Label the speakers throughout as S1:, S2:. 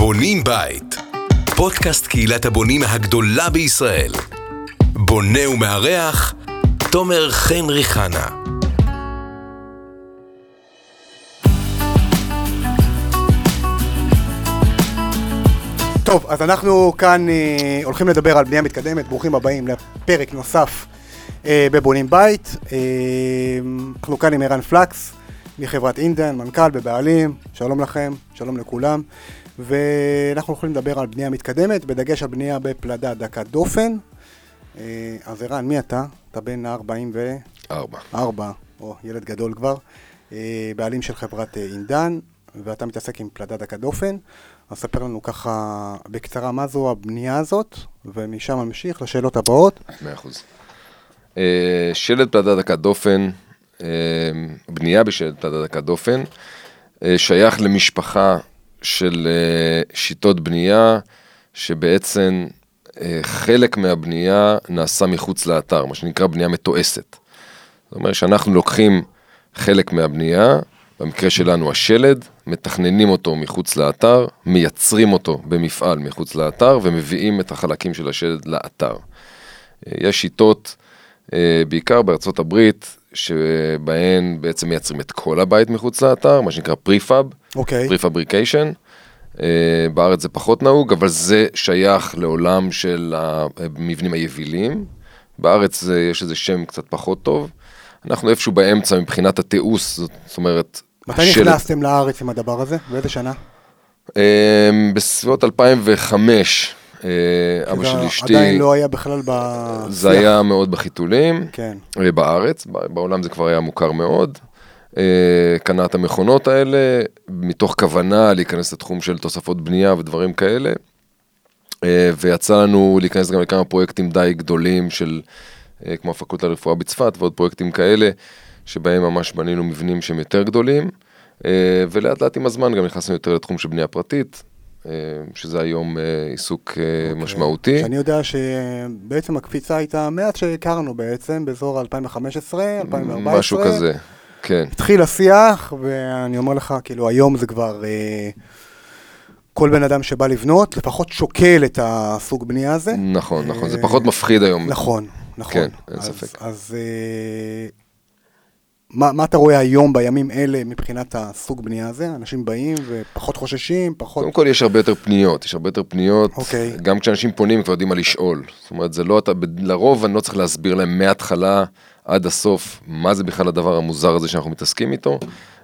S1: בונים בית. פודקאסט קהילת הבונים הגדולה בישראל. בונה ומארח, תומר חן ריחנה.
S2: טוב, אז אנחנו כאן אה, הולכים לדבר על בנייה מתקדמת, ברוכים הבאים לפרק נוסף אה, בבונים בית. אה, אנחנו כאן עם ערן פלקס, מחברת אינדן, מנכ"ל ובעלים, שלום לכם, שלום לכולם. ואנחנו הולכים לדבר על בנייה מתקדמת, בדגש על בנייה בפלדה דקת דופן. אה, אז ערן, מי אתה? אתה בן 44,
S3: ארבע.
S2: או ילד גדול כבר, אה, בעלים של חברת אה, אינדן, ואתה מתעסק עם פלדה דקת דופן. אז ספר לנו ככה בקצרה מה זו הבנייה הזאת, ומשם נמשיך לשאלות הבאות.
S3: מאה אחוז. אה, שלד פלדה דקת דופן, אה, בנייה בשלד פלדה דקת דופן, אה, שייך למשפחה של אה, שיטות בנייה, שבעצם אה, חלק מהבנייה נעשה מחוץ לאתר, מה שנקרא בנייה מתועסת. זאת אומרת שאנחנו לוקחים חלק מהבנייה, במקרה שלנו השלד, מתכננים אותו מחוץ לאתר, מייצרים אותו במפעל מחוץ לאתר ומביאים את החלקים של השלד לאתר. אה, יש שיטות, בעיקר בארצות הברית, שבהן בעצם מייצרים את כל הבית מחוץ לאתר, מה שנקרא prefab,
S2: אוקיי.
S3: prefabrication. בארץ זה פחות נהוג, אבל זה שייך לעולם של המבנים היבילים. בארץ זה, יש איזה שם קצת פחות טוב. אנחנו איפשהו באמצע מבחינת התיעוש, זאת אומרת...
S2: מתי
S3: השלד-
S2: נכנסתם לארץ עם הדבר הזה? באיזה שנה?
S3: אמ, בסביבות 2005, אה, אבא של אשתי,
S2: עדיין לא היה בכלל בשיח.
S3: זה היה מאוד בחיתולים,
S2: כן.
S3: אה, בארץ, ב- בעולם זה כבר היה מוכר מאוד. אה, קנה את המכונות האלה, מתוך כוונה להיכנס לתחום של תוספות בנייה ודברים כאלה. אה, ויצא לנו להיכנס גם לכמה פרויקטים די גדולים של, אה, כמו הפקולטה לרפואה בצפת ועוד פרויקטים כאלה, שבהם ממש בנינו מבנים שהם יותר גדולים. ולאט לאט עם הזמן גם נכנסנו יותר לתחום של בנייה פרטית, שזה היום עיסוק אה, משמעותי.
S2: שאני יודע שבעצם הקפיצה הייתה מעט שהכרנו בעצם, באזור 2015, 2014.
S3: משהו כזה, כן.
S2: התחיל השיח, ואני אומר לך, כאילו, היום זה כבר... אה, כל בן אדם שבא לבנות, לפחות שוקל את הסוג בנייה הזה.
S3: נכון, נכון, זה
S2: אה,
S3: פחות מפחיד היום.
S2: נכון, נכון.
S3: כן, אין
S2: אז-
S3: ספק.
S2: אז אה, מה, מה אתה רואה היום, בימים אלה, מבחינת הסוג בנייה הזה? אנשים באים ופחות חוששים, פחות...
S3: קודם כל יש הרבה יותר פניות, יש הרבה יותר פניות,
S2: אוקיי.
S3: גם כשאנשים פונים הם כבר יודעים מה לשאול. זאת אומרת, זה לא אתה, לרוב אני לא צריך להסביר להם מההתחלה עד הסוף מה זה בכלל הדבר המוזר הזה שאנחנו מתעסקים איתו,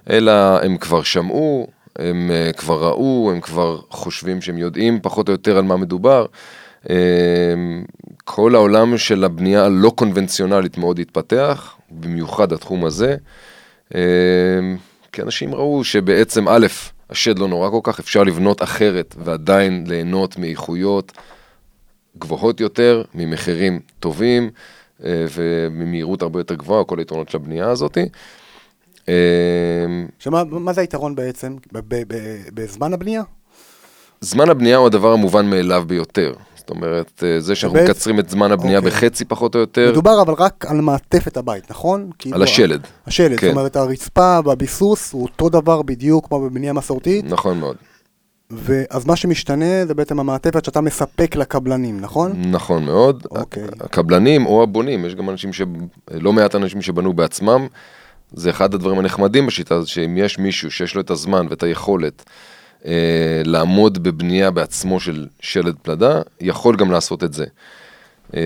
S3: אלא הם כבר שמעו, הם אה, כבר ראו, הם כבר חושבים שהם יודעים פחות או יותר על מה מדובר. אה, כל העולם של הבנייה הלא קונבנציונלית מאוד התפתח, במיוחד התחום הזה. אה, כי אנשים ראו שבעצם א', השד לא נורא כל כך, אפשר לבנות אחרת ועדיין ליהנות מאיכויות גבוהות יותר, ממחירים טובים אה, וממהירות הרבה יותר גבוהה, כל היתרונות של הבנייה הזאת. אה,
S2: שמה, מה זה היתרון בעצם בזמן הבנייה?
S3: זמן הבנייה הוא הדבר המובן מאליו ביותר. זאת אומרת, אה, זה שאנחנו מקצרים את זמן הבנייה
S2: אוקיי.
S3: בחצי פחות או יותר,
S2: מדובר אבל רק על מעטפת הבית, נכון? כאילו,
S3: על השלד.
S2: השלד,
S3: כן.
S2: זאת אומרת הרצפה והביסוס הוא אותו דבר בדיוק כמו בבנייה מסורתית,
S3: נכון מאוד.
S2: ואז מה שמשתנה זה בעצם המעטפת שאתה מספק לקבלנים, נכון?
S3: נכון מאוד.
S2: אוקיי.
S3: הקבלנים או הבונים, יש גם אנשים ש... לא מעט אנשים שבנו בעצמם. זה אחד הדברים הנחמדים בשיטה הזאת, שאם יש מישהו שיש לו את הזמן ואת היכולת אה, לעמוד בבנייה בעצמו של שלד פלדה, יכול גם לעשות את זה. אה,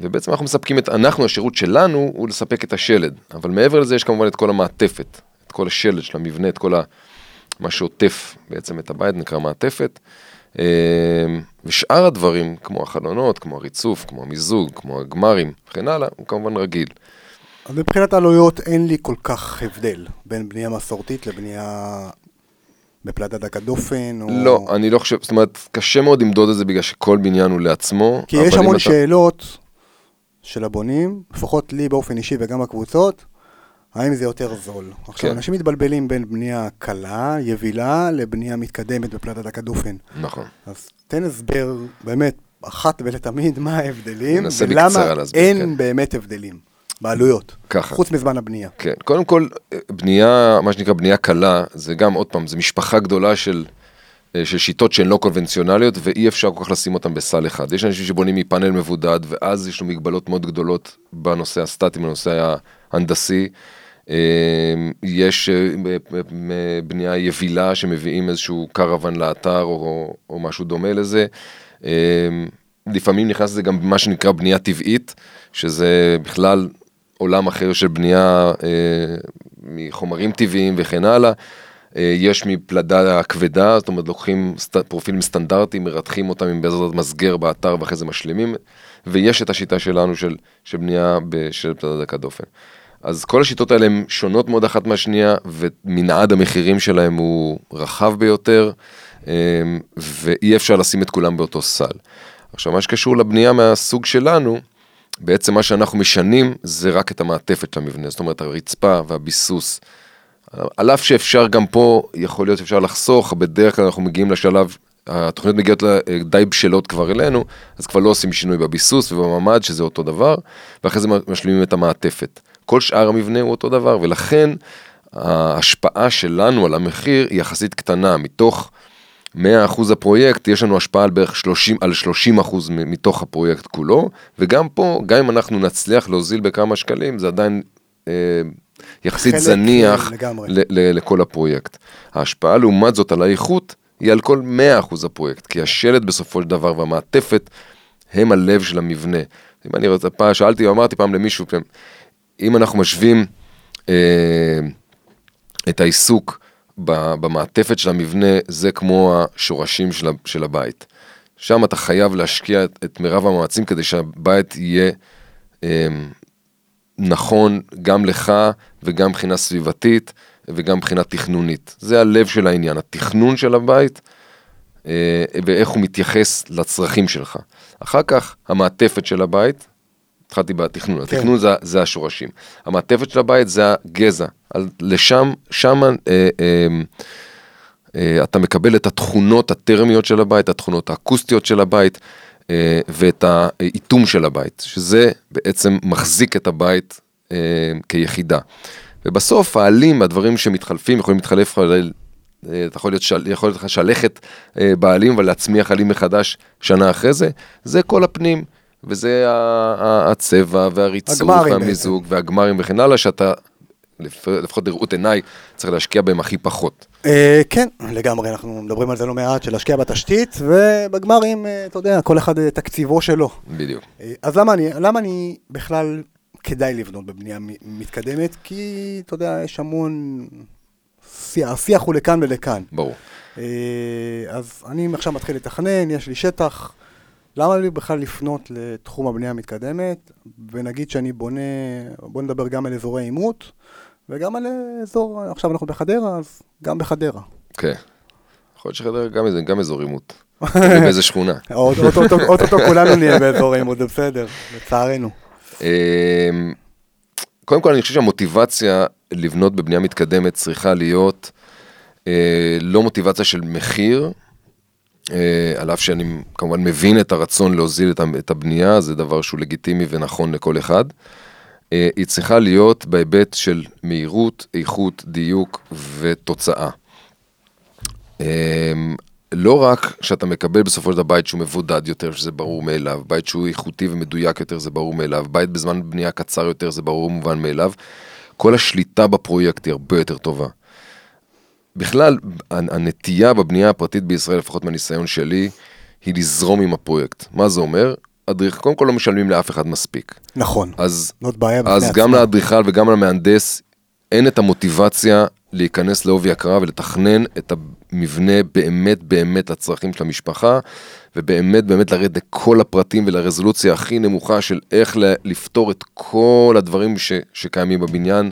S3: ובעצם אנחנו מספקים את, אנחנו, השירות שלנו הוא לספק את השלד, אבל מעבר לזה יש כמובן את כל המעטפת, את כל השלד של המבנה, את כל ה... מה שעוטף בעצם את הבית, נקרא מעטפת. אה, ושאר הדברים, כמו החלונות, כמו הריצוף, כמו המיזוג, כמו הגמרים וכן הלאה, הוא כמובן רגיל.
S2: אז מבחינת העלויות אין לי כל כך הבדל בין בנייה מסורתית לבנייה בפלדה דקת דופן, או...
S3: לא, אני לא חושב, זאת אומרת, קשה מאוד למדוד את זה בגלל שכל בניין הוא לעצמו.
S2: כי יש המון
S3: אתה-
S2: שאלות של הבונים, לפחות לי באופן אישי וגם בקבוצות, האם זה יותר זול. עכשיו,
S3: כן.
S2: אנשים מתבלבלים בין בנייה קלה, יבילה, לבנייה מתקדמת בפלדת הכדופן.
S3: נכון.
S2: אז תן הסבר, באמת, אחת ולתמיד, מה ההבדלים, ולמה אין
S3: כן.
S2: באמת הבדלים בעלויות,
S3: ככה.
S2: חוץ מזמן הבנייה.
S3: כן, קודם כל, בנייה, מה שנקרא בנייה קלה, זה גם, עוד פעם, זה משפחה גדולה של אה, של שיטות שהן לא קונבנציונליות, ואי אפשר כל כך לשים אותן בסל אחד. יש אנשים שבונים מפאנל מבודד, ואז יש לו מגבלות מאוד גדולות בנושא הסטטי, בנושא ההנדסי. אה, יש בנייה יבילה שמביאים איזשהו קרוון לאתר או, או משהו דומה לזה. לפעמים נכנס לזה גם מה שנקרא בנייה טבעית, שזה בכלל עולם אחר של בנייה אה, מחומרים טבעיים וכן הלאה. אה, יש מפלדה כבדה, זאת אומרת לוקחים סט, פרופילים סטנדרטיים, מרתחים אותם עם בעזרת מסגר באתר ואחרי זה משלימים, ויש את השיטה שלנו של, של בנייה של פלדה דקה דופן. אז כל השיטות האלה הן שונות מאוד אחת מהשנייה, ומנעד המחירים שלהם הוא רחב ביותר, אה, ואי אפשר לשים את כולם באותו סל. עכשיו, מה שקשור לבנייה מהסוג שלנו, בעצם מה שאנחנו משנים זה רק את המעטפת של המבנה, זאת אומרת הרצפה והביסוס. על אף שאפשר גם פה, יכול להיות שאפשר לחסוך, בדרך כלל אנחנו מגיעים לשלב, התוכניות מגיעות די בשלות כבר אלינו, אז כבר לא עושים שינוי בביסוס ובממ"ד, שזה אותו דבר, ואחרי זה משלימים את המעטפת. כל שאר המבנה הוא אותו דבר, ולכן ההשפעה שלנו על המחיר היא יחסית קטנה, מתוך 100% הפרויקט, יש לנו השפעה על בערך 30, על 30% מתוך הפרויקט כולו, וגם פה, גם אם אנחנו נצליח להוזיל בכמה שקלים, זה עדיין אה, יחסית זניח ל, ל, לכל הפרויקט. ההשפעה לעומת זאת על האיכות, היא על כל 100% הפרויקט, כי השלט בסופו של דבר והמעטפת הם הלב של המבנה. אם אני רוצה, פעם שאלתי, אמרתי פעם למישהו, אם אנחנו משווים אה, את העיסוק במעטפת של המבנה זה כמו השורשים של, של הבית. שם אתה חייב להשקיע את, את מירב המאמצים כדי שהבית יהיה אה, נכון גם לך וגם מבחינה סביבתית וגם מבחינה תכנונית. זה הלב של העניין, התכנון של הבית אה, ואיך הוא מתייחס לצרכים שלך. אחר כך המעטפת של הבית, התחלתי בתכנון, כן. התכנון זה, זה השורשים. המעטפת של הבית זה הגזע, על, לשם, שם אה, אה, אה, אתה מקבל את התכונות הטרמיות של הבית, התכונות האקוסטיות של הבית אה, ואת האיטום של הבית, שזה בעצם מחזיק את הבית אה, כיחידה. ובסוף העלים, הדברים שמתחלפים, יכולים להתחלף, אה, אתה יכול להיות, של, יכול להיות לך שלכת אה, בעלים ולהצמיח עלים מחדש שנה אחרי זה, זה כל הפנים. וזה הצבע והריצוף והמיזוג והגמרים וכן הלאה, שאתה, לפחות לראות עיניי, צריך להשקיע בהם הכי פחות.
S2: אה, כן, לגמרי, אנחנו מדברים על זה לא מעט, של להשקיע בתשתית, ובגמרים, אה, אתה יודע, כל אחד אה, תקציבו שלו.
S3: בדיוק.
S2: אז למה אני, למה אני בכלל כדאי לבנות בבנייה מתקדמת? כי, אתה יודע, יש המון... השיח הוא לכאן ולכאן.
S3: ברור.
S2: אז אני עכשיו מתחיל לתכנן, יש לי שטח. למה לי בכלל לפנות לתחום הבנייה המתקדמת, ונגיד שאני בונה, בוא נדבר גם על אזורי עימות, וגם על אזור, עכשיו אנחנו בחדרה, אז גם בחדרה.
S3: כן. יכול להיות שחדרה גם, גם אזור עימות. באיזה שכונה.
S2: אוטוטו כולנו נהיה באזור עימות, זה בסדר, לצערנו. אמ,
S3: קודם כל אני חושב שהמוטיבציה לבנות בבנייה מתקדמת צריכה להיות אה, לא מוטיבציה של מחיר, על אף שאני כמובן מבין את הרצון להוזיל את הבנייה, זה דבר שהוא לגיטימי ונכון לכל אחד. אה, היא צריכה להיות בהיבט של מהירות, איכות, דיוק ותוצאה. אה, לא רק שאתה מקבל בסופו של דבר בית שהוא מבודד יותר, שזה ברור מאליו, בית שהוא איכותי ומדויק יותר, זה ברור מאליו, בית בזמן בנייה קצר יותר, זה ברור ומובן מאליו, כל השליטה בפרויקט היא הרבה יותר טובה. בכלל, הנטייה בבנייה הפרטית בישראל, לפחות מהניסיון שלי, היא לזרום עם הפרויקט. מה זה אומר? אדריכל, קודם כל לא משלמים לאף אחד מספיק.
S2: נכון.
S3: אז, זאת בעיה אז גם לאדריכל וגם למהנדס אין את המוטיבציה להיכנס לעובי הקרב ולתכנן את המבנה באמת באמת לצרכים של המשפחה, ובאמת באמת לרדת לכל הפרטים ולרזולוציה הכי נמוכה של איך לפתור את כל הדברים ש, שקיימים בבניין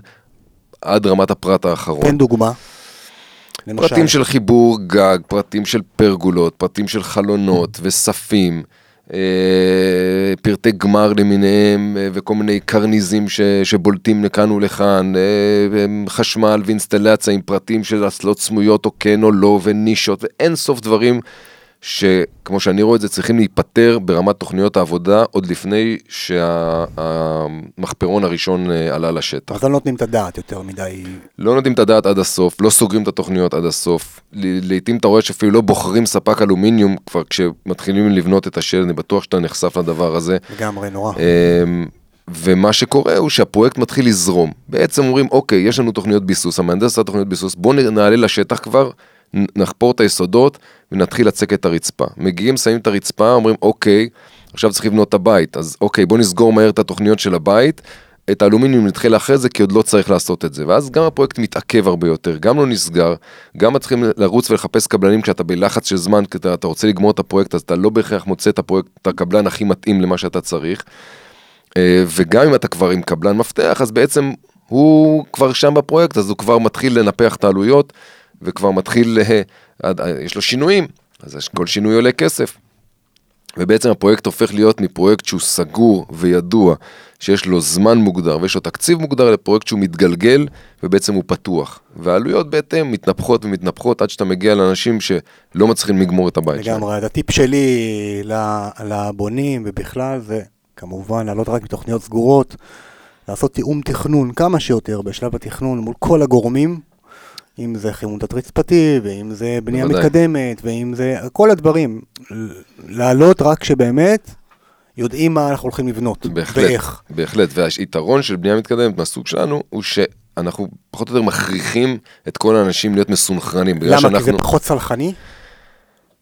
S3: עד רמת הפרט האחרון.
S2: תן דוגמה.
S3: למשל. פרטים של חיבור גג, פרטים של פרגולות, פרטים של חלונות וספים, אה, פרטי גמר למיניהם אה, וכל מיני קרניזים ש, שבולטים לכאן ולכאן, אה, חשמל ואינסטלציה עם פרטים של אסלות סמויות או כן או לא ונישות ואין סוף דברים שכמו שאני רואה את זה, צריכים להיפטר ברמת תוכניות העבודה עוד לפני שהמחפרון הראשון אה, עלה לשטח.
S2: אז לא נותנים את הדעת יותר מדי.
S3: לא נותנים את הדעת עד הסוף, לא סוגרים את התוכניות עד הסוף. לעתים אתה רואה שאפילו לא בוחרים ספק אלומיניום כבר כשמתחילים לבנות את השלד, אני בטוח שאתה נחשף לדבר הזה.
S2: לגמרי נורא.
S3: אמ, ומה שקורה הוא שהפרויקט מתחיל לזרום. בעצם אומרים, אוקיי, יש לנו תוכניות ביסוס, המהנדס עשה תוכניות ביסוס, בואו נעלה לשטח כבר, נחפור את היסודות ונתחיל לצק את הרצפה. מגיעים, שמים את הרצפה, אומרים, אוקיי, עכשיו צריך לבנות את הבית, אז אוקיי, בואו נסגור מהר את התוכניות של הבית, את האלומיניום נדחה לאחרי זה, כי עוד לא צריך לעשות את זה. ואז גם הפרויקט מתעכב הרבה יותר, גם לא נסגר, גם צריכים לרוץ ולחפש קבלנים כשאתה בלחץ של זמן, כי אתה, אתה רוצה לגמור את הפרויקט, אז אתה לא בהכרח מוצא את הפרויקט, את הקבלן הכי מתאים למה שאתה צריך. אה, וגם אם אתה כבר עם קבלן מפתח, אז בעצם הוא כבר שם בפרויקט, אז הוא כבר מתחיל לנפח את העלויות, וכבר מתחיל, אה, אה, יש לו שינויים, אז כל שינוי עולה כסף. ובעצם הפרויקט הופך להיות מפרויקט שהוא סגור וידוע, שיש לו זמן מוגדר ויש לו תקציב מוגדר לפרויקט שהוא מתגלגל ובעצם הוא פתוח. והעלויות בהתאם מתנפחות ומתנפחות עד שאתה מגיע לאנשים שלא מצליחים לגמור את הבית שלהם.
S2: לגמרי, הטיפ שלי לבונים ובכלל זה כמובן לעלות רק בתוכניות סגורות, לעשות תיאום תכנון כמה שיותר בשלב התכנון מול כל הגורמים, אם זה חימום תת-רצפתי, ואם זה בנייה
S3: בוודאי.
S2: מתקדמת, ואם זה כל הדברים. לעלות רק שבאמת יודעים מה אנחנו הולכים לבנות,
S3: בהחלט,
S2: ואיך.
S3: בהחלט, והיתרון של בנייה מתקדמת מהסוג שלנו הוא שאנחנו פחות או יותר מכריחים את כל האנשים להיות מסונכרנים.
S2: למה? כי זה
S3: שאנחנו-
S2: פחות סלחני?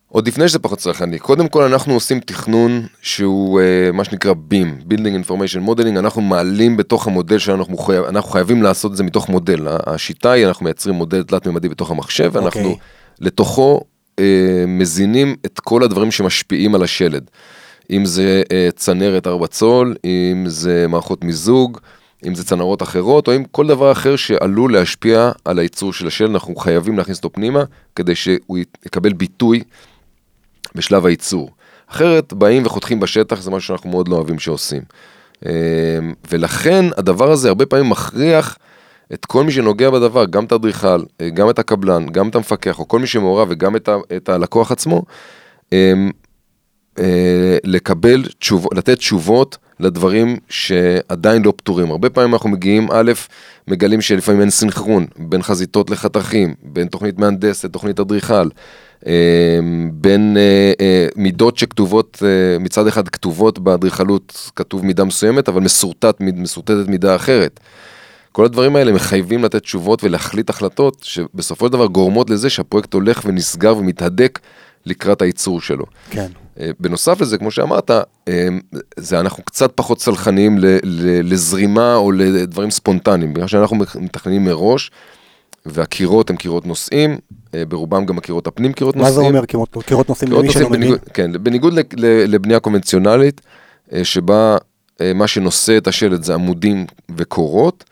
S3: עוד לפני שזה פחות צרכני, קודם כל אנחנו עושים תכנון שהוא uh, מה שנקרא BIM, Building Information Modeling, אנחנו מעלים בתוך המודל שלנו, אנחנו, חייב, אנחנו חייבים לעשות את זה מתוך מודל, השיטה היא אנחנו מייצרים מודל תלת-ממדי בתוך המחשב, ואנחנו
S2: אוקיי.
S3: לתוכו uh, מזינים את כל הדברים שמשפיעים על השלד, אם זה uh, צנרת 4 צול, אם זה מערכות מיזוג, אם זה צנרות אחרות, או אם כל דבר אחר שעלול להשפיע על הייצור של השלד, אנחנו חייבים להכניס אותו פנימה, כדי שהוא יקבל ביטוי בשלב הייצור. אחרת באים וחותכים בשטח, זה משהו שאנחנו מאוד לא אוהבים שעושים. אה, ולכן הדבר הזה הרבה פעמים מכריח את כל מי שנוגע בדבר, גם את האדריכל, אה, גם את הקבלן, גם את המפקח, או כל מי שמעורב וגם את, ה, את הלקוח עצמו, אה, לקבל תשובות, לתת תשובות לדברים שעדיין לא פתורים. הרבה פעמים אנחנו מגיעים, א', מגלים שלפעמים אין סינכרון בין חזיתות לחתכים, בין תוכנית מהנדס לתוכנית אדריכל, בין אה, אה, מידות שכתובות, אה, מצד אחד כתובות באדריכלות, כתוב מידה מסוימת, אבל מסורטט, מסורטטת מידה אחרת. כל הדברים האלה מחייבים לתת תשובות ולהחליט החלטות שבסופו של דבר גורמות לזה שהפרויקט הולך ונסגר ומתהדק לקראת הייצור שלו.
S2: כן.
S3: אה, בנוסף לזה, כמו שאמרת, אה, זה אנחנו קצת פחות סלחניים לזרימה או לדברים ספונטניים, בגלל שאנחנו מתכננים מראש, והקירות הם קירות נושאים, אה, ברובם גם הקירות הפנים קירות
S2: מה
S3: נושאים.
S2: זה אומר קירות קירות
S3: קירות
S2: למי שלא מבין?
S3: כן, בניגוד לבנייה קונבנציונלית, אה, שבה אה, מה שנושא את השלט זה עמודים וקורות,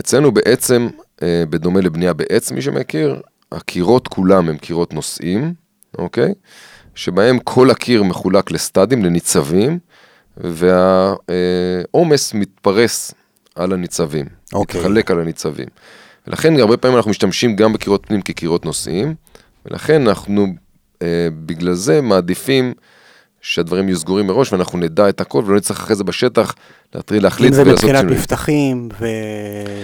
S3: אצלנו בעצם, אה, בדומה לבנייה בעץ, מי שמכיר, הקירות כולם הם קירות נושאים, אוקיי? שבהם כל הקיר מחולק לסטאדים, לניצבים, והעומס מתפרס על הניצבים,
S2: אוקיי.
S3: מתחלק על הניצבים. ולכן הרבה פעמים אנחנו משתמשים גם בקירות פנים כקירות נושאים, ולכן אנחנו אה, בגלל זה מעדיפים שהדברים יהיו סגורים מראש ואנחנו נדע את הכל ולא נצטרך אחרי זה בשטח להתחיל להחליט
S2: אם זה
S3: ולעשות
S2: מבחינת
S3: שינויים.
S2: מפתחים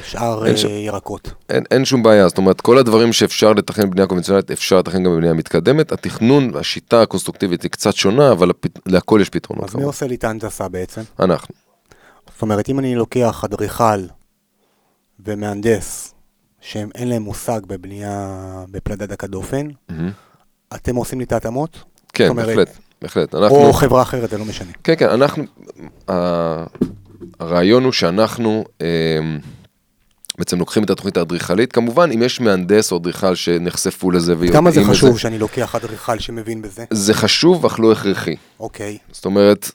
S2: ושאר
S3: אין
S2: אה,
S3: שם-
S2: ירקות.
S3: אין, אין שום בעיה, זאת אומרת, כל הדברים שאפשר לתכנן בבנייה קונבנציונלית, אפשר לתכנן גם בבנייה מתקדמת. התכנון, השיטה הקונסטרוקטיבית היא קצת שונה, אבל הפת... להכל יש פתרונות.
S2: אז מי עושה לי את ההנדסה בעצם?
S3: אנחנו.
S2: זאת אומרת, אם אני לוקח אדריכל ומהנדס, שהם אין להם מושג בבנייה בפלדה דקת דופן,
S3: מהמם.
S2: אתם עושים לי את ההתאמות?
S3: כן,
S2: אומרת,
S3: בהחלט, בהחלט. אנחנו...
S2: או חברה אחרת, זה לא משנה.
S3: כן, כן, אנחנו... הרעיון הוא שאנחנו אמ, בעצם לוקחים את התוכנית האדריכלית, כמובן, אם יש מהנדס או אדריכל שנחשפו לזה ויודעים
S2: כמה זה
S3: את
S2: חשוב שאני לוקח אדריכל שמבין בזה?
S3: זה חשוב, אך לא הכרחי.
S2: אוקיי.
S3: זאת אומרת,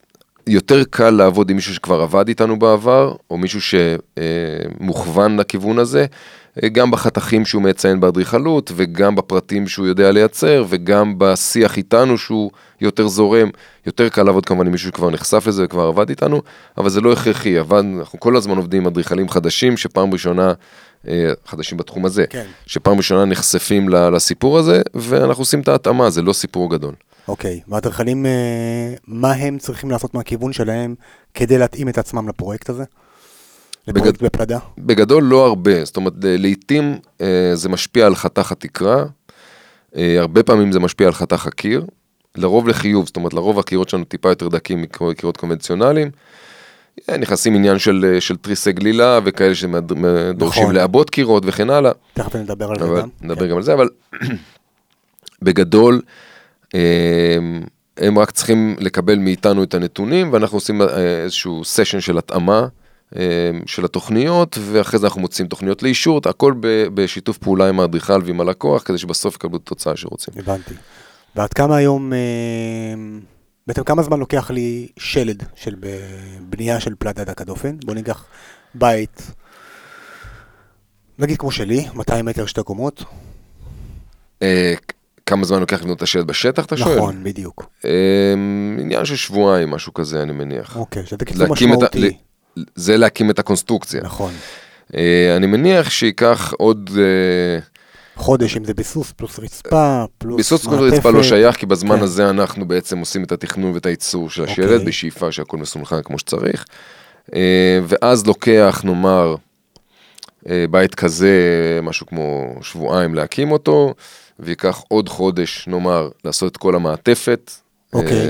S3: יותר קל לעבוד עם מישהו שכבר עבד איתנו בעבר, או מישהו שמוכוון לכיוון הזה, גם בחתכים שהוא מציין באדריכלות, וגם בפרטים שהוא יודע לייצר, וגם בשיח איתנו שהוא יותר זורם. יותר קל לעבוד כמובן עם מישהו שכבר נחשף לזה וכבר עבד איתנו, אבל זה לא הכרחי, עבד, אנחנו כל הזמן עובדים עם אדריכלים חדשים, שפעם ראשונה, אה, חדשים בתחום הזה,
S2: כן.
S3: שפעם ראשונה נחשפים לסיפור הזה, ואנחנו עושים את ההתאמה, זה לא סיפור גדול.
S2: אוקיי, והאדריכלים, אה, מה הם צריכים לעשות מהכיוון שלהם כדי להתאים את עצמם לפרויקט הזה? לפרויקט
S3: בגד-
S2: בפלדה?
S3: בגדול לא הרבה, זאת אומרת, לעיתים אה, זה משפיע על חתך התקרה, אה, הרבה פעמים זה משפיע על חתך הקיר, לרוב לחיוב, זאת אומרת, לרוב הקירות שלנו טיפה יותר דקים מקירות קונבנציונליים. אה, נכנסים עניין של, אה, של תריסי גלילה וכאלה שדורשים
S2: נכון.
S3: לעבות קירות וכן הלאה.
S2: תכף נדבר על זה גם.
S3: נדבר
S2: כן.
S3: גם על זה, אבל בגדול, אה, הם רק צריכים לקבל מאיתנו את הנתונים, ואנחנו עושים איזשהו סשן של התאמה של התוכניות, ואחרי זה אנחנו מוצאים תוכניות לאישור, הכל בשיתוף פעולה עם האדריכל ועם הלקוח, כדי שבסוף יקבלו את התוצאה שרוצים.
S2: הבנתי. ועד כמה היום, אה, בעצם כמה זמן לוקח לי שלד של בנייה של פלדה דקה דופן? בוא ניקח בית, נגיד כמו שלי, 200 מטר שתי קומות.
S3: אה, כמה זמן לוקח לבנות את השלט בשטח, אתה שואל?
S2: נכון, בדיוק.
S3: אה, עניין של שבועיים, משהו כזה, אני מניח.
S2: אוקיי, שזה קיצור משמעותי.
S3: זה להקים את הקונסטרוקציה.
S2: נכון.
S3: אה, אני מניח שייקח עוד... אה,
S2: חודש אם זה ביסוס פלוס רצפה, פלוס
S3: ביסוס
S2: מעטפת.
S3: רצפה לא שייך, כי בזמן
S2: כן.
S3: הזה אנחנו בעצם עושים את התכנון ואת הייצור של השלט,
S2: אוקיי.
S3: בשאיפה שהכל מסונכרן כמו שצריך. אה, ואז לוקח, נאמר, בית כזה, משהו כמו שבועיים להקים אותו, וייקח עוד חודש, נאמר, לעשות את כל המעטפת.
S2: אוקיי.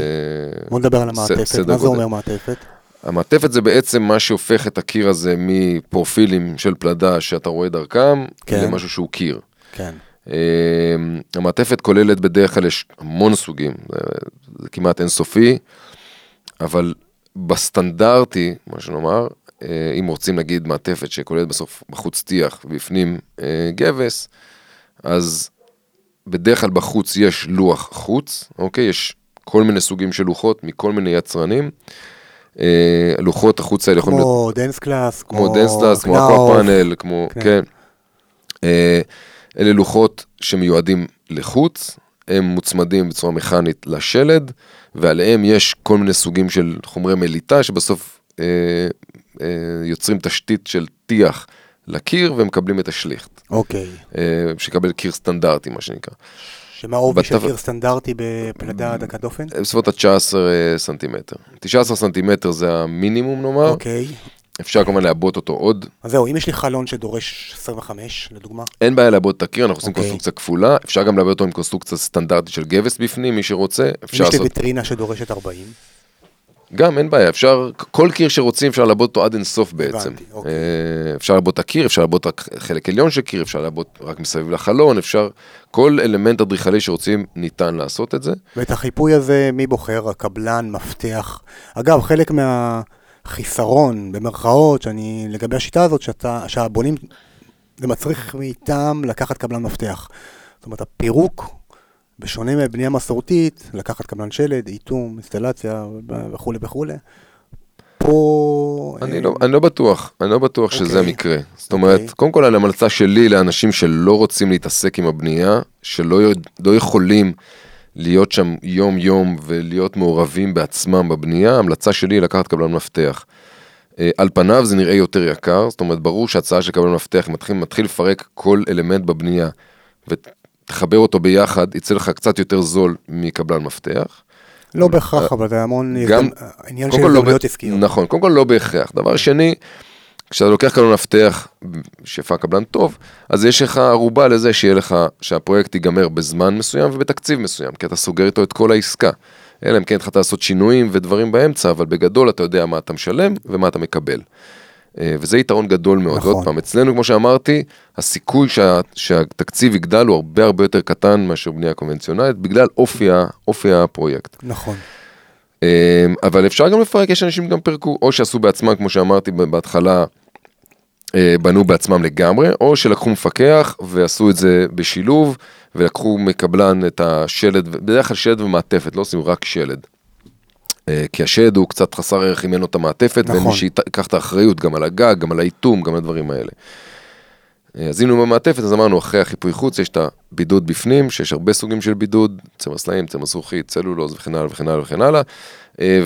S2: בוא נדבר על המעטפת, מה זה. אומר מעטפת?
S3: המעטפת זה בעצם מה שהופך את הקיר הזה מפרופילים של פלדה שאתה רואה דרכם,
S2: כן.
S3: למשהו שהוא קיר.
S2: כן.
S3: Uh, המעטפת כוללת בדרך כלל יש המון סוגים, זה, זה כמעט אינסופי, אבל בסטנדרטי, מה שנאמר, uh, אם רוצים נגיד מעטפת שכוללת בסוף בחוץ טיח ובפנים uh, גבס, אז בדרך כלל בחוץ יש לוח חוץ, אוקיי? יש כל מיני סוגים של לוחות מכל מיני יצרנים. Uh, לוחות החוץ האלה יכולים להיות
S2: כמו DensGlass,
S3: כמו DensGlass, כמו
S2: Knauf.
S3: Aquapanel, כמו,
S2: כן.
S3: כן. אה, אלה לוחות שמיועדים לחוץ, הם מוצמדים בצורה מכנית לשלד, ועליהם יש כל מיני סוגים של חומרי מליטה, שבסוף אה, אה, יוצרים תשתית של טיח לקיר ומקבלים את השליכט,
S2: אוקיי.
S3: אה, שיקבל קיר סטנדרטי, מה שנקרא.
S2: שמה העובי של קיר סטנדרטי בפלדה דקה דופן?
S3: בסביבות ה-19 סנטימטר. 19 סנטימטר זה המינימום נאמר,
S2: אוקיי.
S3: אפשר כמובן לעבות אותו עוד,
S2: אז זהו, אם יש לי חלון שדורש 25, לדוגמה,
S3: אין בעיה לעבוד את הקיר, אנחנו עושים
S2: אוקיי.
S3: קונסטרוקציה כפולה, אפשר גם לעבוד אותו עם קונסטרוקציה סטנדרטית של גבס בפנים, מי שרוצה,
S2: אם
S3: אפשר
S2: יש לי
S3: לעשות,
S2: ויטרינה שדורשת 40,
S3: גם אין בעיה, אפשר, כל קיר שרוצים אפשר לעבוד אותו עד אינסוף בעצם.
S2: הבנתי, אוקיי.
S3: אה, אפשר לעבוד את הקיר, אפשר לעבוד רק חלק עליון של קיר, אפשר לעבוד רק מסביב לחלון, אפשר, כל אלמנט אדריכלי שרוצים ניתן לעשות את זה.
S2: ואת החיפוי הזה, מי בוחר? הקבלן, מפתח. אגב, חלק מהחיסרון, במרכאות, שאני, לגבי השיטה הזאת, שאתה, שהבונים, זה מצריך מאיתם לקחת קבלן מפתח. זאת אומרת, הפירוק, בשונה מבנייה מסורתית, לקחת קבלן שלד, איתום, אינסטלציה וכולי וכולי. פה...
S3: אני
S2: אה,
S3: לא, אני לא בטוח, אני לא בטוח שזה
S2: אוקיי.
S3: המקרה. זאת אומרת,
S2: אוקיי.
S3: קודם כל על המלצה שלי לאנשים שלא רוצים להתעסק עם הבנייה, שלא לא יכולים להיות שם יום יום ולהיות מעורבים בעצמם בבנייה, ההמלצה שלי היא לקחת קבלן מפתח. אה, על פניו זה נראה יותר יקר, זאת אומרת, ברור שהצעה של קבלן מפתח מתחיל, מתחיל לפרק כל אלמנט בבנייה ותחבר אותו ביחד, יצא לך קצת יותר זול מקבלן מפתח.
S2: לא בהכרח, אבל זה המון...
S3: גם-
S2: עניין של
S3: לא
S2: הזדמנויות
S3: ב-
S2: עסקיות.
S3: נכון, קודם כל לא בהכרח. דבר שני, כשאתה לוקח קבלן מפתח, שפע קבלן טוב, אז יש לך ערובה לזה שיהיה לך, שהפרויקט ייגמר בזמן מסוים ובתקציב מסוים, כי אתה סוגר איתו את כל העסקה. אלא אם כן התחלת לעשות שינויים ודברים באמצע, אבל בגדול אתה יודע מה אתה משלם ומה אתה מקבל. אה, וזה יתרון גדול מאוד.
S2: נכון.
S3: עוד פעם, אצלנו, כמו שאמרתי, הסיכוי שה, שהתקציב יגדל הוא הרבה הרבה יותר קטן מאשר בנייה קונבנציונלית, בגלל אופי, אופי הפרויקט.
S2: נכון.
S3: אמ, אבל אפשר גם לפרק, יש אנשים גם פירקו, או שעשו בעצמם, כמו שאמרתי בהתחלה, אה, בנו בעצמם לגמרי, או שלקחו מפקח ועשו את זה בשילוב, ולקחו מקבלן את השלד, בדרך כלל שלד ומעטפת, לא עושים רק שלד. אה, כי השלד הוא קצת חסר ערך אם אין לו את המעטפת, ואין
S2: נכון.
S3: מי שיקח את האחריות גם על הגג, גם על האיתום, גם על הדברים האלה. אה, אז הנה במעטפת, אז אמרנו, אחרי החיפוי חוץ יש את הבידוד בפנים, שיש הרבה סוגים של בידוד, צמר סלעים, צמר זכוכית, צלולוז וכן הלאה וכן הלאה וכן הלאה, אה,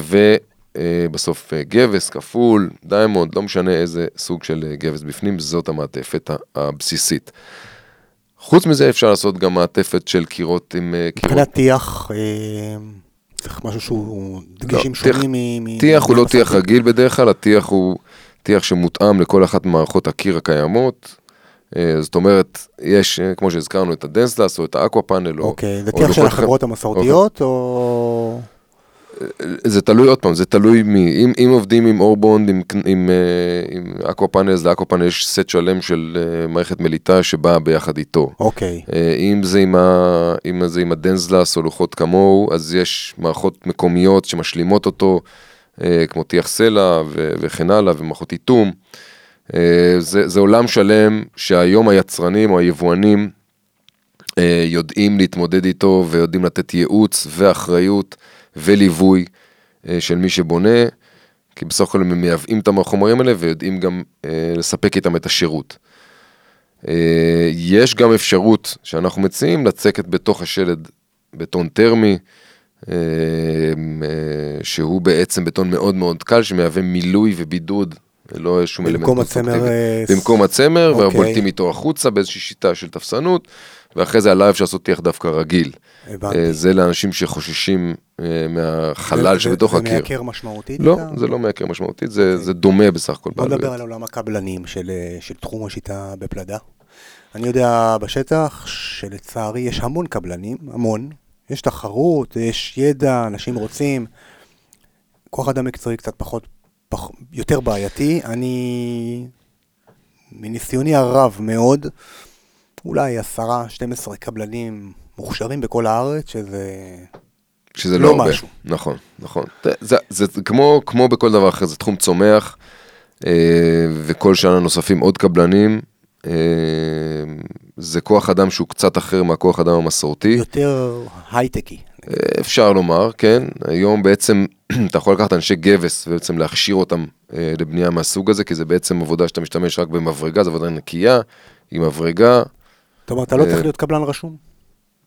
S3: ובסוף גבס, כפול, Diamond, לא משנה איזה סוג של גבס בפנים, זאת המעטפת הבסיסית. חוץ מזה אפשר לעשות גם מעטפת של קירות עם קירות.
S2: מבחינת טיח, צריך משהו שהוא דגשים
S3: לא,
S2: שונים מ...
S3: טיח הוא לא. טיח רגיל בדרך כלל, הטיח הוא טיח שמותאם לכל אחת ממערכות הקיר הקיימות. אה, זאת אומרת, יש, אה, כמו שהזכרנו, את ה DensGlass או את ה Aquapanel. או-
S2: אוקיי, זה טיח של החברות המסורתיות, או...
S3: זה תלוי עוד פעם, זה תלוי מי, אם, אם עובדים עם אורבונד, עם, עם, אה, עם Aquapanel, ל Aquapanel יש סט שלם של אה, מערכת מליטה שבאה ביחד איתו.
S2: אוקיי,
S3: אה, אם זה עם, ה, אם זה עם ה DensGlass או לוחות כמוהו, אז יש מערכות מקומיות שמשלימות אותו, כמו טיח סלע ו- וכן הלאה, ומערכות איתום. זה, זה עולם שלם שהיום היצרנים או היבואנים יודעים להתמודד איתו ויודעים לתת ייעוץ ואחריות וליווי אה, של מי שבונה, כי בסך הכל הם מייבאים את החומרים האלה ויודעים גם אה, לספק איתם את השירות. אה, יש גם אפשרות שאנחנו מציעים לצקת בתוך השלד בטון טרמי, שהוא בעצם בטון מאוד מאוד קל, שמהווה מילוי ובידוד, לא שום אלמנט
S2: במקום הצמר,
S3: קונסטרוקטיבי. במקום הצמר,
S2: אוקיי.
S3: ובולטים איתו החוצה באיזושהי שיטה של טפסנות, ואחרי זה עליו אפשר לעשות טיח דווקא רגיל.
S2: הבנתי.
S3: זה לאנשים שחוששים מהחלל
S2: זה-
S3: שבתוך
S2: זה
S3: הקיר.
S2: מייקר משמעותית?
S3: לא,
S2: את ה-
S3: זה לא מייקר משמעותית, זה זה דומה בסך הכל.
S2: בוא נדבר. על עולם הקבלנים של, אה, של תחום השיטה בפלדה. אני יודע בשטח שלצערי יש המון קבלנים, המון. יש תחרות, יש ידע, אנשים רוצים. כוח אדם מקצועי קצת פחות, פח, יותר בעייתי. אני, מניסיוני הרב מאוד, אולי עשרה, 12 קבלנים מוכשרים בכל הארץ, שזה...
S3: שזה
S2: לא
S3: לא הרבה.
S2: משהו.
S3: נכון, נכון. זה, זה, זה כמו, כמו בכל דבר אחר, זה תחום צומח, אה, וכל שנה נוספים עוד קבלנים. אה, זה כוח אדם שהוא קצת אחר מהכוח אדם המסורתי.
S2: יותר הייטקי.
S3: אה, אפשר לומר, כן. היום בעצם אתה יכול לקחת אנשי גבס ובעצם להכשיר אותם אה, לבנייה מהסוג הזה, כי זה בעצם עבודה שאתה משתמש רק במברגה, זו עבודה נקייה, עם מברגה,
S2: זאת אומרת, אתה לא
S3: אה,
S2: צריך להיות קבלן רשום?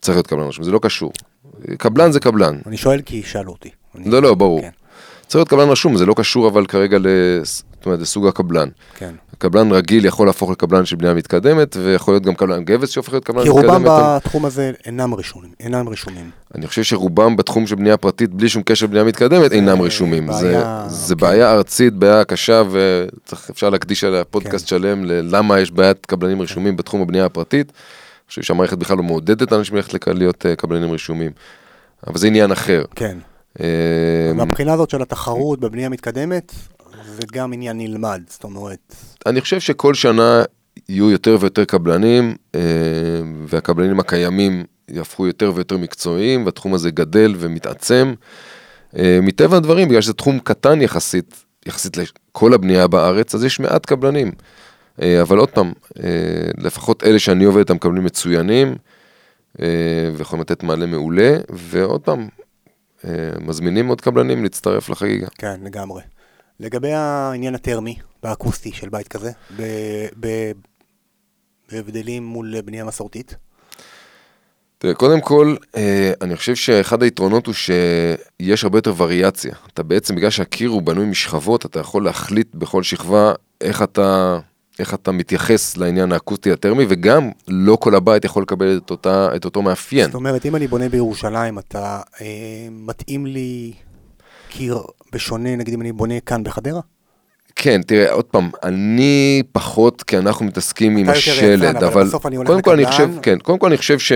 S3: צריך להיות קבלן רשום, זה לא קשור. קבלן זה קבלן.
S2: אני שואל כי שאלו אותי. אני-
S3: לא, לא, ברור.
S2: כן,
S3: צריך להיות קבלן רשום, זה לא קשור אבל כרגע לס- זאת אומרת, לסוג הקבלן.
S2: כן.
S3: קבלן רגיל יכול להפוך לקבלן של בנייה מתקדמת, ויכול להיות גם קבלן גבס שהופך להיות קבלן
S2: כי
S3: מתקדמת.
S2: רובם בתחום הזה אינם רשומים, אינם רשומים.
S3: אני חושב שרובם בתחום של בנייה פרטית, בלי שום קשר לבנייה מתקדמת, אינם רשומים.
S2: בעיה,
S3: זה, זה
S2: כן.
S3: בעיה ארצית, בעיה קשה, ואפשר להקדיש עליה פודקאסט שלם ללמה יש בעיית קבלנים רשומים בתחום הבנייה הפרטית. חושב שהמערכת בכלל לא מעודדת אנשים ללכת להיות אה, קבלנים רשומים. אבל זה עניין אחר.
S2: כן.
S3: אה,
S2: מהבחינה הזאת של התחרות בבנייה מתקדמת, זה גם עניין נלמד, זאת אומרת,
S3: אני חושב שכל שנה יהיו יותר ויותר קבלנים, אה, והקבלנים הקיימים יהפכו יותר ויותר מקצועיים, והתחום הזה גדל ומתעצם. אה, מטבע הדברים, בגלל שזה תחום קטן יחסית, יחסית לכל הבנייה בארץ, אז יש מעט קבלנים. אה, אבל עוד פעם, אה, לפחות אלה שאני עובד איתם קבלנים מצוינים, אה, ויכולים לתת מענה מעולה, ועוד פעם, מזמינים עוד קבלנים להצטרף לחגיגה.
S2: כן, לגמרי. לגבי העניין הטרמי והאקוסטי של בית כזה, בהבדלים מול בנייה מסורתית,
S3: תראה, קודם כל, אני חושב שאחד היתרונות הוא שיש הרבה יותר וריאציה. אתה בעצם, בגלל שהקיר הוא בנוי משכבות, אתה יכול להחליט בכל שכבה איך אתה, איך אתה מתייחס לעניין האקוסטי הטרמי, וגם לא כל הבית יכול לקבל את, אותה, את אותו מאפיין.
S2: זאת אומרת, אם אני בונה בירושלים, אתה אה, מתאים לי קיר בשונה, נגיד אם אני בונה כאן בחדרה?
S3: כן, תראה, עוד פעם, אני פחות, כי אנחנו מתעסקים עם השלד,
S2: אבל
S3: אבל
S2: בסוף אני הולך
S3: קודם כל אני. חושב, כן, קודם כל אני חושב ש...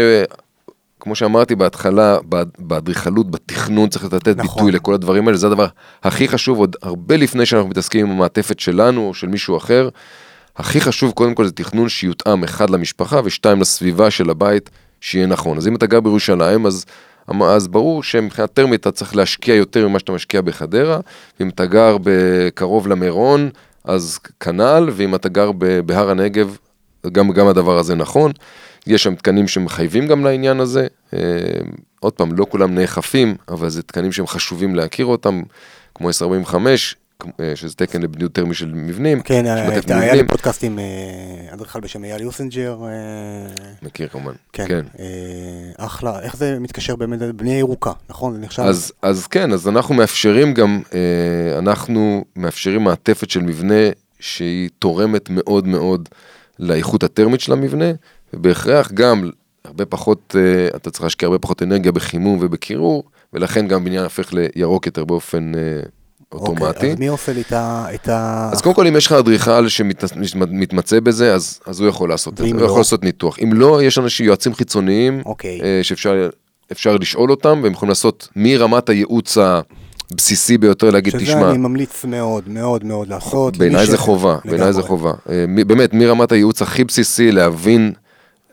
S3: כמו שאמרתי בהתחלה, בא- באדריכלות, בתכנון, צריך לתת
S2: נכון.
S3: ביטוי לכל הדברים האלה, זה הדבר הכי חשוב, עוד הרבה לפני שאנחנו מתעסקים עם המעטפת שלנו או של מישהו אחר. הכי חשוב, קודם כל, זה תכנון שיותאם אחד למשפחה ושתיים לסביבה של הבית, שיהיה נכון. אז אם אתה גר בירושלים, אז, אז ברור שמבחינה טרמית אתה צריך להשקיע יותר ממה שאתה משקיע בחדרה, ואם אתה גר קרוב למירון, אז כנ"ל, ואם אתה גר בהר הנגב, גם, גם הדבר הזה נכון. יש שם תקנים שמחייבים גם לעניין הזה. אה, עוד פעם, לא כולם נאכפים, אבל זה תקנים שהם חשובים להכיר אותם, כמו 1045, אה, שזה תקן לבניית טרמי של מבנים.
S2: כן,
S3: שמעטפת
S2: היה לי. פודקאסט עם אה, אדריכל בשם אייל יוסנג'ר, אה,
S3: מכיר כמובן.
S2: כן,
S3: כן.
S2: אה, אחלה, איך זה מתקשר באמת לבנייה ירוקה, נכון? זה נחשב?
S3: אז, אז כן, אז אנחנו מאפשרים גם, אה, אנחנו מאפשרים מעטפת של מבנה שהיא תורמת מאוד מאוד לאיכות הטרמית של המבנה, ובהכרח גם הרבה פחות, אה, אתה צריך להשקיע הרבה פחות אנרגיה בחימום ובקירור, ולכן גם בניין הופך לירוק יותר באופן אה, אוטומטי.
S2: אוקיי, אז מי לי את ה... את ה...
S3: אז קודם כל, אם יש לך אדריכל שמתמצא בזה, אז, אז הוא יכול לעשות את זה,
S2: ואם
S3: הוא
S2: לא?
S3: יכול לעשות ניתוח. אם לא, יש אנשים, יועצים חיצוניים,
S2: אוקיי.
S3: אה, שאפשר אפשר לשאול אותם, והם יכולים לעשות מרמת הייעוץ הבסיסי ביותר, להגיד,
S2: שזה
S3: תשמע,
S2: אני ממליץ מאוד מאוד מאוד לעשות.
S3: בעיניי זה חובה, בעיניי זה. חובה. אה, באמת, מרמת הייעוץ הכי בסיסי, להבין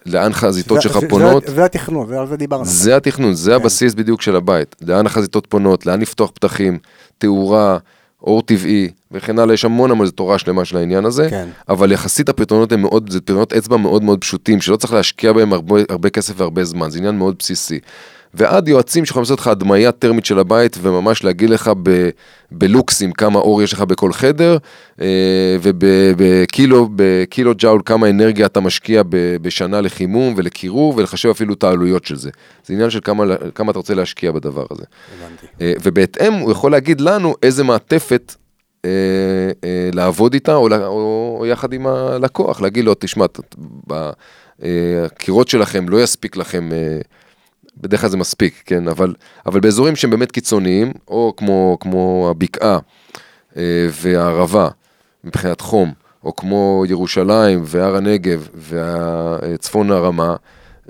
S3: לאן חזיתות שלך פונות.
S2: זה- זה התכנון, זה- על זה דיברנו.
S3: זה התכנון, זה
S2: כן.
S3: הבסיס בדיוק של הבית. לאן החזיתות פונות, לאן לפתוח פתחים, תאורה, אור טבעי וכן הלאה, יש המון המון, תורה שלמה של העניין הזה.
S2: כן.
S3: אבל יחסית הפתרונות הם מאוד, זה פתרונות אצבע מאוד מאוד פשוטים, שלא צריך להשקיע בהם הרבה, הרבה כסף והרבה זמן, זה עניין מאוד בסיסי. ועד יועצים שיכולים לעשות לך הדמיה טרמית של הבית וממש להגיד לך ב, בלוקסים כמה אור יש לך בכל חדר אה, ובקילו בקילו ג'אול כמה אנרגיה אתה משקיע בשנה לחימום ולקירור ולחשב אפילו את העלויות של זה. זה עניין של כמה, כמה אתה רוצה להשקיע בדבר הזה.
S2: הבנתי.
S3: אה, ובהתאם הוא יכול להגיד לנו איזה מעטפת אה, אה, לעבוד איתה או, או, או יחד עם הלקוח, להגיד לו, תשמע, הקירות שלכם לא יספיק לכם, אה, בדרך כלל זה מספיק, כן, אבל, אבל באזורים שהם באמת קיצוניים, או כמו, כמו הבקעה אה, והערבה מבחינת חום, או כמו ירושלים והר הנגב וצפון הרמה,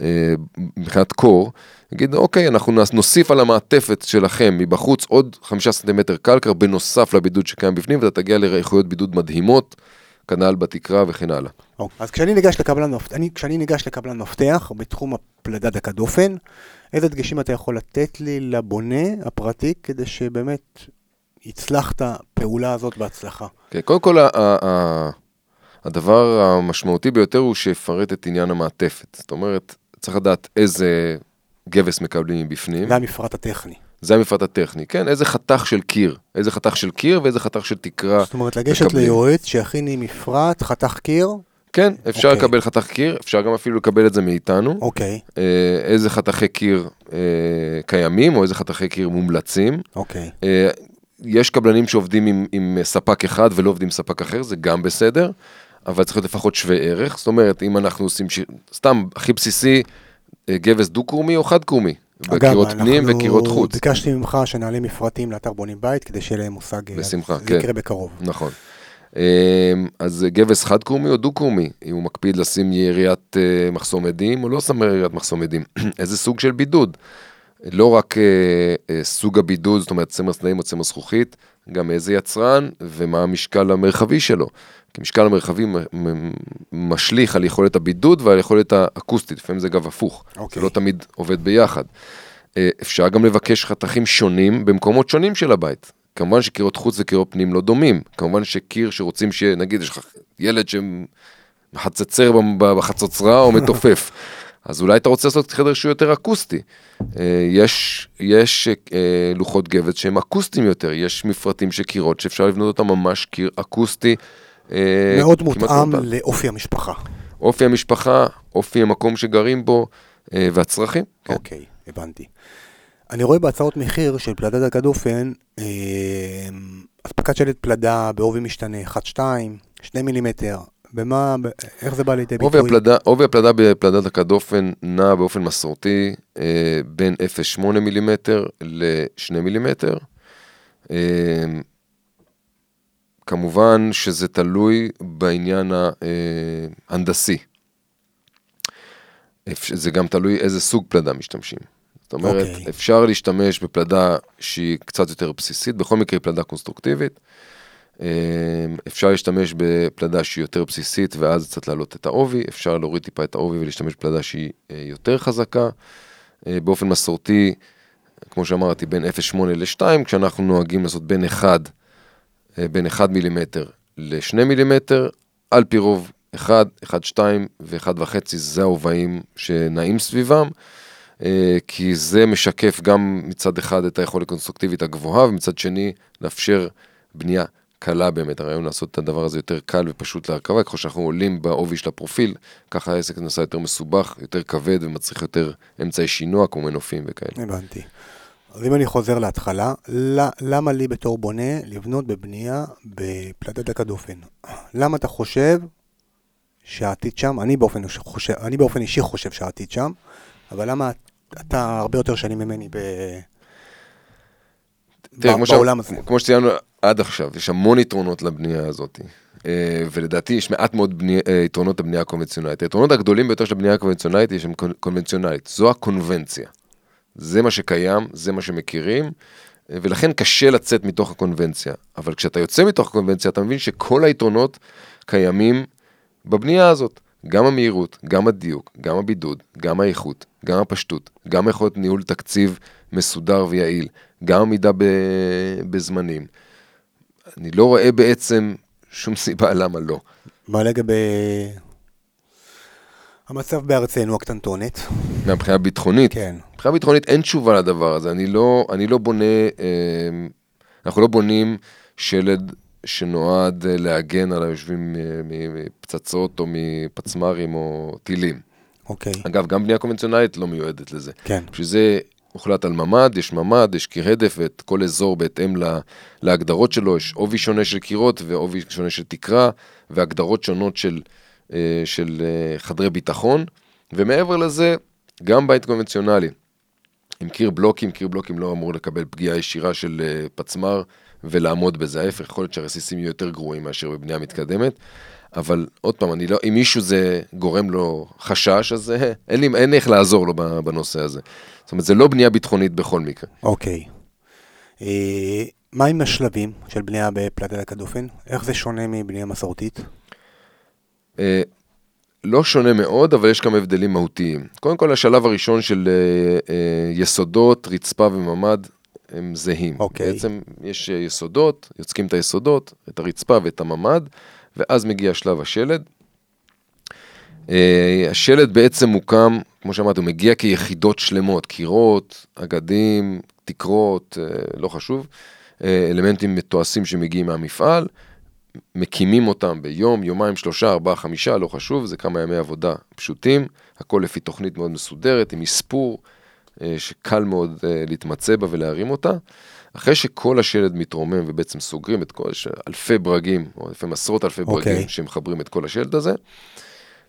S3: אה, מבחינת קור, נגיד, אוקיי, אנחנו נוס- נוסיף על המעטפת שלכם מבחוץ עוד חמישה סנטימטר קלקר, בנוסף לבידוד שקיים בפנים, ואתה תגיע לאיכויות בידוד מדהימות, כנ"ל בתקרה וכן הלאה.
S2: אוקיי. אז לקבלן אני, כשאני ניגש לקבלן מפתח בתחום הפלדה דקה דופן, איזה דגשים אתה יכול לתת לי לבונה הפרטי כדי שבאמת יצלח את הפעולה הזאת בהצלחה?
S3: כן, קודם כל, הדבר המשמעותי ביותר הוא שיפרט את עניין המעטפת. זאת אומרת, צריך לדעת איזה גבס מקבלים מבפנים.
S2: זה המפרט הטכני.
S3: זה המפרט הטכני, כן? איזה חתך של קיר. איזה חתך של קיר ואיזה חתך של תקרה.
S2: זאת אומרת, לגשת
S3: מקבלים.
S2: ליועץ שיכין לי מפרט, חתך קיר,
S3: כן, אפשר
S2: אוקיי.
S3: לקבל חתך קיר, אפשר גם אפילו לקבל את זה מאיתנו.
S2: אוקיי,
S3: אה, איזה חתכי קיר אה, קיימים, או איזה חתכי קיר מומלצים.
S2: אוקיי.
S3: אה, יש קבלנים שעובדים עם, עם ספק אחד ולא עובדים עם ספק אחר, זה גם בסדר, אבל צריך להיות לפחות שווה ערך. זאת אומרת, אם אנחנו עושים, ש... סתם, הכי בסיסי, אה, גבס דו-קרומי או חד-קרומי. בקירות פנים וקירות חוץ.
S2: ביקשתי ממך שנעלה מפרטים לאתר בונים בית כדי שיהיה להם מושג, אה,
S3: בשמחה,
S2: זה
S3: כן.
S2: יקרה בקרוב.
S3: נכון. אמ, אז גבס חד-קרומי או דו-קרומי, אם הוא מקפיד לשים יריית אה, מחסום עדים או לא שם יריית מחסום עדים, איזה סוג של בידוד. לא רק אה, אה, סוג הבידוד, זאת אומרת צמר סנאים או צמר זכוכית, גם איזה יצרן ומה המשקל המרחבי שלו. כי משקל המרחבי משליך על יכולת הבידוד ועל יכולת האקוסטית, לפעמים זה גם הפוך,
S2: אוקיי.
S3: זה לא תמיד עובד ביחד. אפשר גם לבקש חתכים שונים במקומות שונים של הבית. כמובן שקירות חוץ וקירות פנים לא דומים. כמובן שקיר שרוצים שיהיה, נגיד, יש לך ילד שמחצצר בחצוצרה או מתופף. אז אולי אתה רוצה לעשות חדר שהוא יותר אקוסטי. אה, יש, יש אה, לוחות גבס שהם אקוסטיים יותר, יש מפרטים של קירות שאפשר לבנות אותם ממש קיר אקוסטי. אה,
S2: מאוד מותאם. לאופי המשפחה.
S3: אופי המשפחה, אופי המקום שגרים בו והצרכים. כן.
S2: אוקיי, הבנתי. אני רואה בהצעות מחיר של פלדה דקה דופן, אה, אספקת שלט פלדה בעובי משתנה 1-2, 2 מילימטר, במה, איך זה בא לידי ביטוי?
S3: עובי הפלדה בפלדת הכדופן נע באופן מסורתי אה, בין 0.8 מילימטר ל-2 מילימטר. אה, כמובן שזה תלוי בעניין ההנדסי. אפ- זה גם תלוי איזה סוג פלדה משתמשים. זאת אומרת,
S2: אוקיי.
S3: okay. אפשר להשתמש בפלדה שהיא קצת יותר בסיסית, בכל מקרה היא פלדה קונסטרוקטיבית. אה, אפשר להשתמש בפלדה שהיא יותר בסיסית ואז קצת להעלות את העובי, אפשר להוריד טיפה את העובי ולהשתמש בפלדה שהיא אה, יותר חזקה. אה, באופן מסורתי, כמו שאמרתי, בין 0.8 ל-2, כשאנחנו נוהגים לעשות בין 1, אה, בין 1 מילימטר ל-2 מילימטר, על פי רוב 1, 1, 2 ו-1.5 זה ההובעים שנעים סביבם. אה, כי זה משקף גם מצד אחד את היכולת הקונסטרוקטיבית הגבוהה, ומצד שני לאפשר בנייה קלה באמת. הרעיון לעשות את הדבר הזה יותר קל ופשוט להרכבה, ככל שאנחנו עולים בעובי של הפרופיל, ככה העסק נעשה יותר מסובך, יותר כבד ומצריך יותר אמצעי שינוע כמו מנופים וכאלה.
S2: הבנתי. אז אם אני חוזר להתחלה, למה לי בתור בונה לבנות בבנייה בפלדת דקה דופן? למה אתה חושב שהעתיד שם? אני באופן, חושב, אני באופן אישי חושב שהעתיד שם, אבל למה אתה הרבה יותר שנים ממני ב...
S3: תראה, כמו,
S2: בעולם
S3: ש...
S2: הזה?
S3: כמו שציינו עד עכשיו, יש המון יתרונות לבנייה הזאת. אה, ולדעתי יש מעט מאוד בני... אה, יתרונות לבנייה הקונבנציונלית. היתרונות הגדולים ביותר של הבנייה הקונבנציונלית היא קונ- קונבנציונלית. זו הקונבנציה. זה מה שקיים, זה מה שמכירים, אה, ולכן קשה לצאת מתוך הקונבנציה. אבל כשאתה יוצא מתוך הקונבנציה, אתה מבין שכל היתרונות קיימים בבנייה הזאת. גם המהירות, גם הדיוק, גם הבידוד, גם האיכות, גם הפשטות, גם יכולת ניהול תקציב מסודר ויעיל, גם עמידה ב- בזמנים. אני לא רואה בעצם שום סיבה למה לא.
S2: מה לגבי המצב בארצנו הקטנטונת?
S3: מהבחינה הביטחונית,
S2: כן.
S3: מבחינה ביטחונית אין תשובה לדבר הזה, אני לא, אני לא בונה, אה, אנחנו לא בונים שלד שנועד אה, להגן על היושבים אה, מפצצות או מפצמ"רים או טילים.
S2: אוקיי.
S3: אגב, גם בנייה קונבנציונלית לא מיועדת לזה.
S2: כן.
S3: בשביל זה הוחלט על ממ"ד, יש ממ"ד, יש קיר הדף, ואת כל אזור בהתאם לה, להגדרות שלו, יש עובי שונה של קירות ועובי שונה של תקרה, והגדרות שונות של, אה, של חדרי ביטחון, ומעבר לזה, גם בית קונבנציונלי. עם קיר בלוקים, קיר בלוקים לא אמור לקבל פגיעה ישירה של פצמ"ר ולעמוד בזה, ההפך, יכול להיות שהרסיסים יהיו יותר גרועים מאשר בבנייה מתקדמת. אבל עוד פעם, אני לא, אם מישהו זה גורם לו חשש, אז אה, אין לי, אין איך לעזור לו בנושא הזה. זאת אומרת, זה לא בנייה ביטחונית בכל מקרה.
S2: אוקיי. אה, מה עם השלבים של בנייה בפלטת הדופן? איך זה שונה מבנייה מסורתית?
S3: אה, לא שונה מאוד, אבל יש כמה הבדלים מהותיים. קודם כל, השלב הראשון של אה, אה, יסודות, רצפה וממ"ד, הם זהים.
S2: אוקיי.
S3: בעצם יש יסודות, יוצקים את היסודות, את הרצפה ואת הממ"ד, ואז מגיע שלב השלד. אה, השלד בעצם מוקם, כמו שאמרתי, הוא מגיע כיחידות שלמות, קירות, אגדים, תקרות, אה, לא חשוב, אה, אלמנטים מתועשים שמגיעים מהמפעל, מקימים אותם ביום, יומיים, שלושה, ארבעה, חמישה, לא חשוב, זה כמה ימי עבודה פשוטים, הכל לפי תוכנית מאוד מסודרת, עם מספור, שקל מאוד אה, להתמצא בה ולהרים אותה. אחרי שכל השלד מתרומם ובעצם סוגרים את כל, אלפי ברגים, או לפעמים עשרות אלפי ברגים
S2: אוקיי.
S3: שמחברים את כל השלד הזה,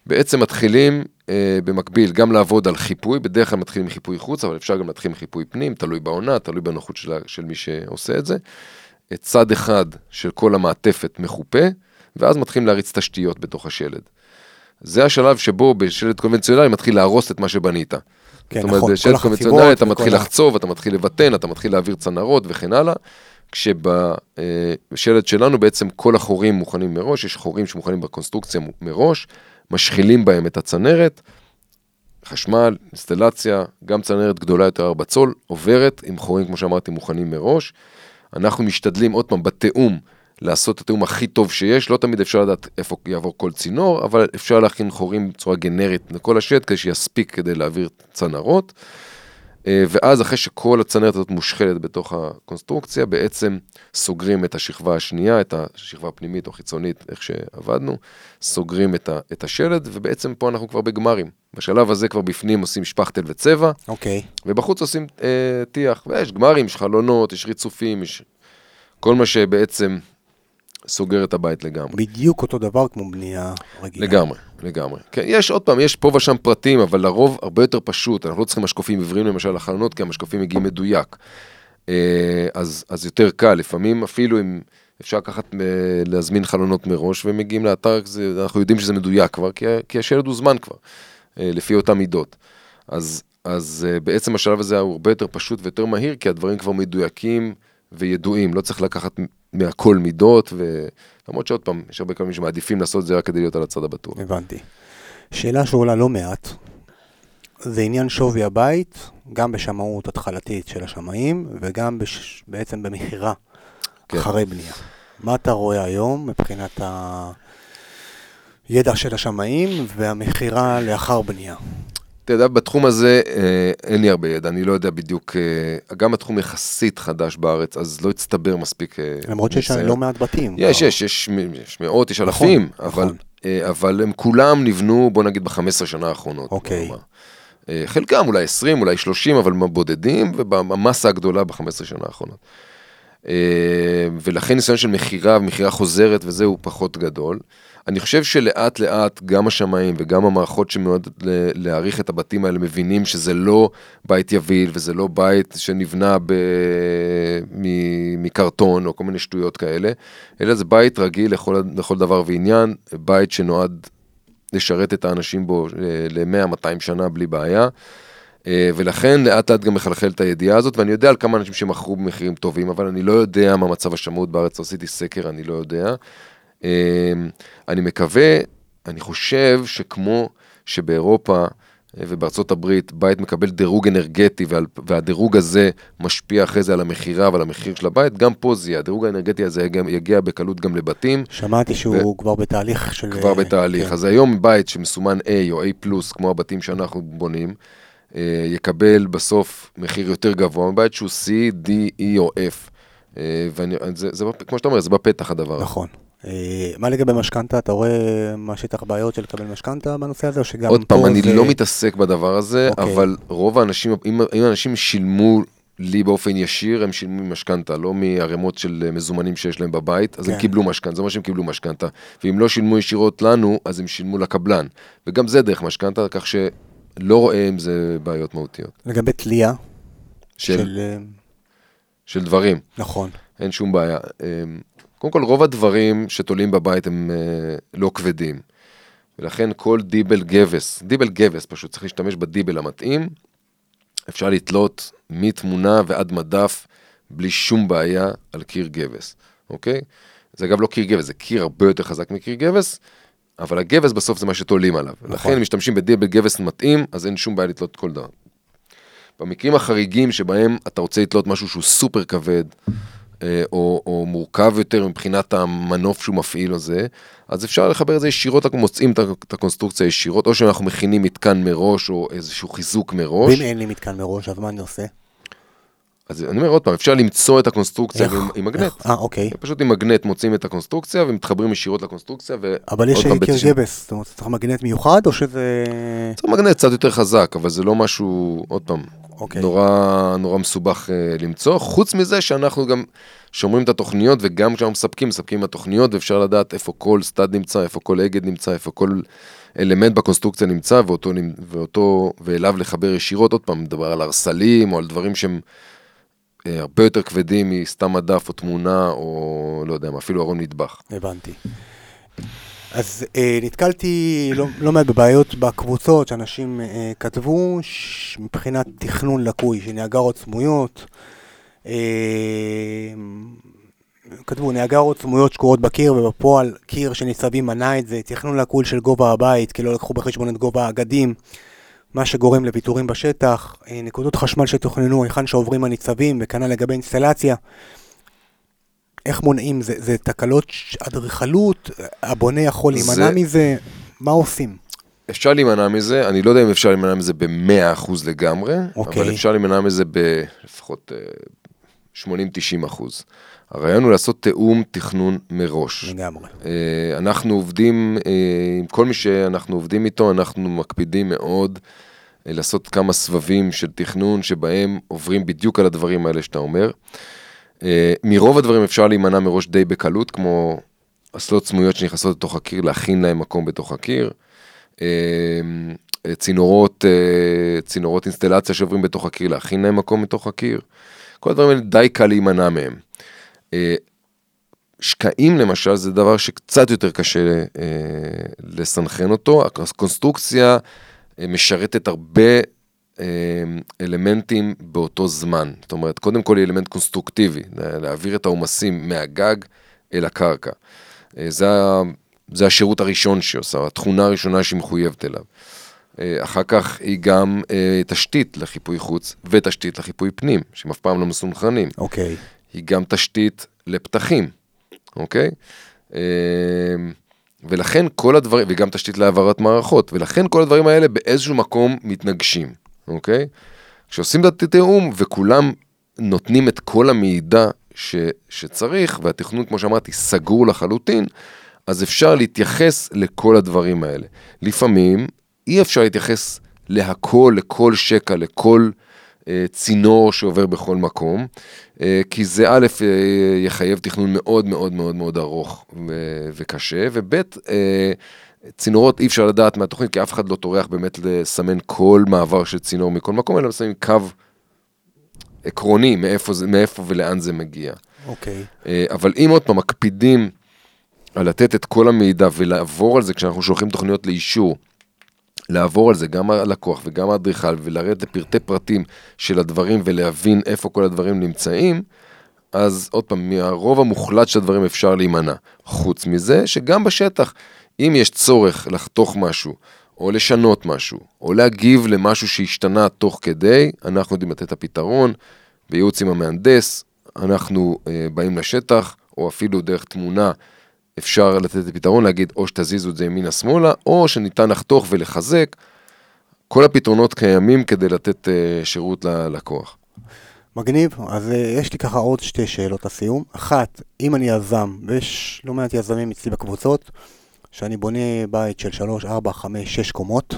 S3: בעצם מתחילים אה, במקביל גם לעבוד על חיפוי, בדרך כלל מתחילים חיפוי חוץ, אבל אפשר גם להתחיל עם חיפוי פנים, תלוי בעונה, תלוי בנוחות של, של מי שעושה את זה. את צד אחד של כל המעטפת מחופה, ואז מתחילים להריץ תשתיות בתוך השלד. זה השלב שבו בשלד קונבנציונלי מתחיל להרוס את מה שבנית.
S2: כן,
S3: זאת אומרת,
S2: נכון, כל
S3: קונבנציונלי אתה מתחיל לחצוב, אתה מתחיל לבטן, אתה מתחיל להעביר צנרות וכן הלאה. כשבשלד שלנו בעצם כל החורים מוכנים מראש, יש חורים שמוכנים בקונסטרוקציה מראש, משחילים בהם את הצנרת, חשמל, אינסטלציה, גם צנרת גדולה יותר 4 צול, עוברת עם חורים, כמו שאמרתי, מוכנים מראש. אנחנו משתדלים, עוד פעם, בתיאום, לעשות את התיאום הכי טוב שיש, לא תמיד אפשר לדעת איפה יעבור כל צינור, אבל אפשר להכין חורים בצורה גנרית לכל השד, כדי שיספיק כדי להעביר צנרות. אה, ואז אחרי שכל הצנרת הזאת מושחלת בתוך הקונסטרוקציה, בעצם סוגרים את השכבה השנייה, את השכבה הפנימית או חיצונית, איך שעבדנו, סוגרים את, ה, את השלד, ובעצם פה אנחנו כבר בגמרים. בשלב הזה כבר בפנים עושים שפכטל וצבע,
S2: אוקיי.
S3: ובחוץ עושים אה, טיח, ויש גמרים, יש חלונות, יש ריצופים, יש כל מה שבעצם סוגר את הבית לגמרי.
S2: בדיוק אותו דבר כמו בנייה רגילה.
S3: לגמרי, לגמרי. כן, יש עוד פעם, יש פה ושם פרטים, אבל לרוב הרבה יותר פשוט. אנחנו לא צריכים משקופים עיוורים למשל לחלונות, כי המשקופים מגיעים מדויק. אה, אז, אז יותר קל, לפעמים אפילו אם אפשר לקחת, אה, להזמין חלונות מראש, והם מגיעים לאתר, זה, אנחנו יודעים שזה מדויק כבר, כי, כי השלד הוזמן כבר, אה, לפי אותן מידות. אז, אז בעצם השלב הזה הוא הרבה יותר פשוט ויותר מהיר, כי הדברים כבר מדויקים וידועים, לא צריך לקחת מהכל מידות, ו... למרות שעוד פעם, יש הרבה פעמים שמעדיפים לעשות את זה רק כדי להיות על הצד הבטוח.
S2: הבנתי. שאלה שעולה לא מעט, זה עניין שווי הבית, גם בשמאות התחלתית של השמאים, וגם בש... בעצם במכירה
S3: כן.
S2: אחרי בנייה. מה אתה רואה היום מבחינת הידע של השמאים והמכירה לאחר בנייה?
S3: אתה יודע, בתחום הזה אה, אין לי הרבה ידע, אני לא יודע בדיוק, אה, גם התחום יחסית חדש בארץ, אז לא הצטבר מספיק אה,
S2: למרות שיש. לא מעט בתים.
S3: יש,
S2: כבר.
S3: יש, יש, מ- יש מאות, יש
S2: נכון,
S3: אלפים,
S2: נכון.
S3: אבל, אה, אבל הם כולם נבנו, בוא נגיד, ב-15 שנה האחרונות.
S2: אוקיי.
S3: אה, חלקם אולי 20, אולי 30, אבל בודדים, ובמסה הגדולה ב-15 שנה האחרונות. אה, ולכן ניסיון של מכירה ומכירה חוזרת וזה הוא פחות גדול. אני חושב שלאט לאט גם השמאים וגם המערכות שמיועדות להעריך את הבתים האלה מבינים שזה לא בית יביל וזה לא בית שנבנה ב... מ- מקרטון או כל מיני שטויות כאלה, אלא זה בית רגיל לכל, לכל דבר ועניין, בית שנועד לשרת את האנשים בו ל-100-200 שנה בלי בעיה. אה, ולכן לאט לאט גם מחלחלת הידיעה הזאת, ואני יודע על כמה אנשים שמכרו במחירים טובים, אבל אני לא יודע מה מצב השמאות בארץ, עשיתי סקר, אני לא יודע. אה, אני מקווה, אני חושב שכמו שבאירופה אה, ובארצות הברית בית מקבל דירוג אנרגטי והדירוג הזה משפיע אחרי זה על המכירה ועל המחיר של הבית, גם פה זה יהיה, הדירוג האנרגטי הזה יגיע, בקלות גם לבתים.
S2: שמעתי שהוא ו... כבר בתהליך של...
S3: כבר בתהליך, כן. אז היום בית שמסומן A או A פלוס, כמו הבתים שאנחנו בונים, אה, יקבל בסוף מחיר יותר גבוה מבית שהוא C, D, E או F. וזה, כמו שאתה אומר, זה בפתח הדבר.
S2: נכון. אה, מה לגבי משכנתה? אתה רואה מה שטח בעיות של לקבל משכנתה בנושא הזה, או שגם
S3: עוד פעם, אני. לא מתעסק בדבר הזה, okay. אוקיי. אבל רוב האנשים, אם, אם אנשים שילמו לי באופן ישיר, הם שילמו משכנתה, לא מערימות של מזומנים שיש להם בבית, אז כן. הם קיבלו משכנתה, זה מה שהם קיבלו משכנתה. ואם לא שילמו ישירות לנו, אז הם שילמו לקבלן. וגם זה דרך משכנתה, כך שלא רואה עם זה בעיות מהותיות.
S2: לגבי תלייה?
S3: של... של, אה, של דברים.
S2: נכון.
S3: אין שום בעיה. קודם כל, רוב הדברים שתולים בבית הם אה, לא כבדים. ולכן כל דיבל גבס, דיבל גבס פשוט, צריך להשתמש בדיבל המתאים. אפשר לתלות מתמונה ועד מדף בלי שום בעיה על קיר גבס, אוקיי? זה אגב לא קיר גבס, זה קיר הרבה יותר חזק מקיר גבס, אבל הגבס בסוף זה מה שתולים עליו. נכון. לכן אם משתמשים בדיבל גבס מתאים, אז אין שום בעיה לתלות כל דבר. במקרים החריגים שבהם אתה רוצה לתלות משהו שהוא סופר כבד, או, או מורכב יותר מבחינת המנוף שהוא מפעיל או זה, אז אפשר לחבר את זה ישירות, אנחנו מוצאים את הקונסטרוקציה ישירות, או שאנחנו מכינים מתקן מראש, או איזשהו חיזוק מראש.
S2: ואם אין לי מתקן מראש, אז מה אני עושה?
S3: אז אני אומר עוד פעם, אפשר למצוא את הקונסטרוקציה איך, עם, עם מגנט.
S2: אה, אוקיי.
S3: פשוט עם מגנט מוצאים את הקונסטרוקציה ומתחברים ישירות לקונסטרוקציה.
S2: אבל יש קיר גבס, זאת אומרת, צריך מגנט מיוחד או שזה...
S3: צריך מגנט קצת יותר חזק, אבל זה לא משהו, עוד פעם, אוקיי. נורא, נורא מסובך uh, למצוא. חוץ מזה שאנחנו גם שומרים את התוכניות, וגם כשאנחנו מספקים, מספקים עם התוכניות, ואפשר לדעת איפה כל סטאד נמצא, איפה כל אגד נמצא, איפה כל אלמנט בקונסטרוקציה נמצא, ואותו, ואותו, ואליו לחבר ישירות. עוד פעם, מדבר על הרסלים, או על דברים שהם הרבה יותר כבדים מסתם מדף או תמונה, או לא יודע, אפילו ארון מטבח.
S2: הבנתי. אז אה, נתקלתי לא, לא מעט בבעיות בקבוצות שאנשים אה, כתבו ש... מבחינת תכנון לקוי, שניאגרות סמויות. אה, כתבו ניאגרות סמויות שקורות בקיר ובפועל קיר שניצבים מנע את זה, תכנון לקוי של גובה הבית כי לא לקחו בחשבון את גובה האגדים, מה שגורם לוויתורים בשטח, אה, נקודות חשמל שתוכננו היכן שעוברים הניצבים וכנ"ל לגבי אינסטלציה. איך מונעים? זה, זה תקלות אדריכלות? הבונה יכול להימנע זה... מזה? מה עושים?
S3: אפשר להימנע מזה, אני לא יודע אם אפשר להימנע מזה ב-100% לגמרי, okay.
S2: אוקיי.
S3: אבל אפשר להימנע מזה בלפחות 80-90%. הרעיון הוא לעשות תיאום תכנון מראש.
S2: לגמרי.
S3: אה, אנחנו עובדים, אה, עם כל מי שאנחנו עובדים איתו, אנחנו מקפידים מאוד אה, לעשות כמה סבבים של תכנון שבהם עוברים בדיוק על הדברים האלה שאתה אומר. אה, מרוב הדברים אפשר להימנע מראש די בקלות, כמו אסלות סמויות שנכנסות לתוך הקיר, להכין להם מקום בתוך הקיר. אה, צינורות, אה, צינורות אינסטלציה שעוברים בתוך הקיר, להכין להם מקום בתוך הקיר. כל הדברים האלה די קל להימנע מהם. שקעים למשל זה דבר שקצת יותר קשה לסנכרן אותו, הקונסטרוקציה משרתת הרבה אמ, אלמנטים באותו זמן. זאת אומרת, קודם כל היא אלמנט קונסטרוקטיבי, להעביר את העומסים מהגג אל הקרקע. אה, זה, זה השירות הראשון שהיא עושה, התכונה הראשונה שהיא מחויבת אליו. אה, אחר כך היא גם אה, תשתית לחיפוי חוץ ותשתית לחיפוי פנים, שהם אף פעם לא מסונכרנים.
S2: אוקיי. Okay.
S3: היא גם תשתית לפתחים, אוקיי? Okay? ולכן כל הדברים, וגם תשתית להעברת מערכות, ולכן כל הדברים האלה באיזשהו מקום מתנגשים. אוקיי? כשעושים את התיאום וכולם נותנים את כל המידע ש, שצריך, והתכנון, כמו שאמרתי, סגור לחלוטין, אז אפשר להתייחס לכל הדברים האלה. לפעמים אי אפשר להתייחס להכל, לכל שקע, לכל צינור שעובר בכל מקום, אה, כי זה א', אה, יחייב תכנון מאוד מאוד מאוד מאוד ארוך וקשה, וב', אה, צינורות אי אפשר לדעת מהתוכנית, כי אף אחד לא טורח באמת לסמן כל מעבר של צינור מכל מקום, אלא מסמנים קו עקרוני מאיפה, זה, מאיפה ולאן זה מגיע.
S2: אוקיי.
S3: אה, אבל אם עוד פעם מקפידים על לתת את כל המידע ולעבור על זה כשאנחנו שולחים תוכניות לאישור, לעבור על זה גם הלקוח וגם האדריכל ולרדת לפרטי פרטים של הדברים ולהבין איפה כל הדברים נמצאים, אז עוד פעם, מהרוב המוחלט של הדברים אפשר להימנע. חוץ מזה, שגם בשטח, אם יש צורך לחתוך משהו, או לשנות משהו, או להגיב למשהו שהשתנה תוך כדי, אנחנו יודעים לתת את הפתרון, בייעוץ עם המהנדס, אנחנו אה, באים לשטח, או אפילו דרך תמונה, אפשר לתת את הפתרון, להגיד או שתזיזו את זה ימינה-שמאלה, או שניתן לחתוך ולחזק. כל הפתרונות קיימים כדי לתת אה, שירות ללקוח.
S2: מגניב, אז uh, יש לי ככה עוד שתי שאלות לסיום. אחת, אם אני יזם, ויש לא מעט יזמים אצלי בקבוצות, שאני בונה בית של 3, 4, 5, 6 קומות,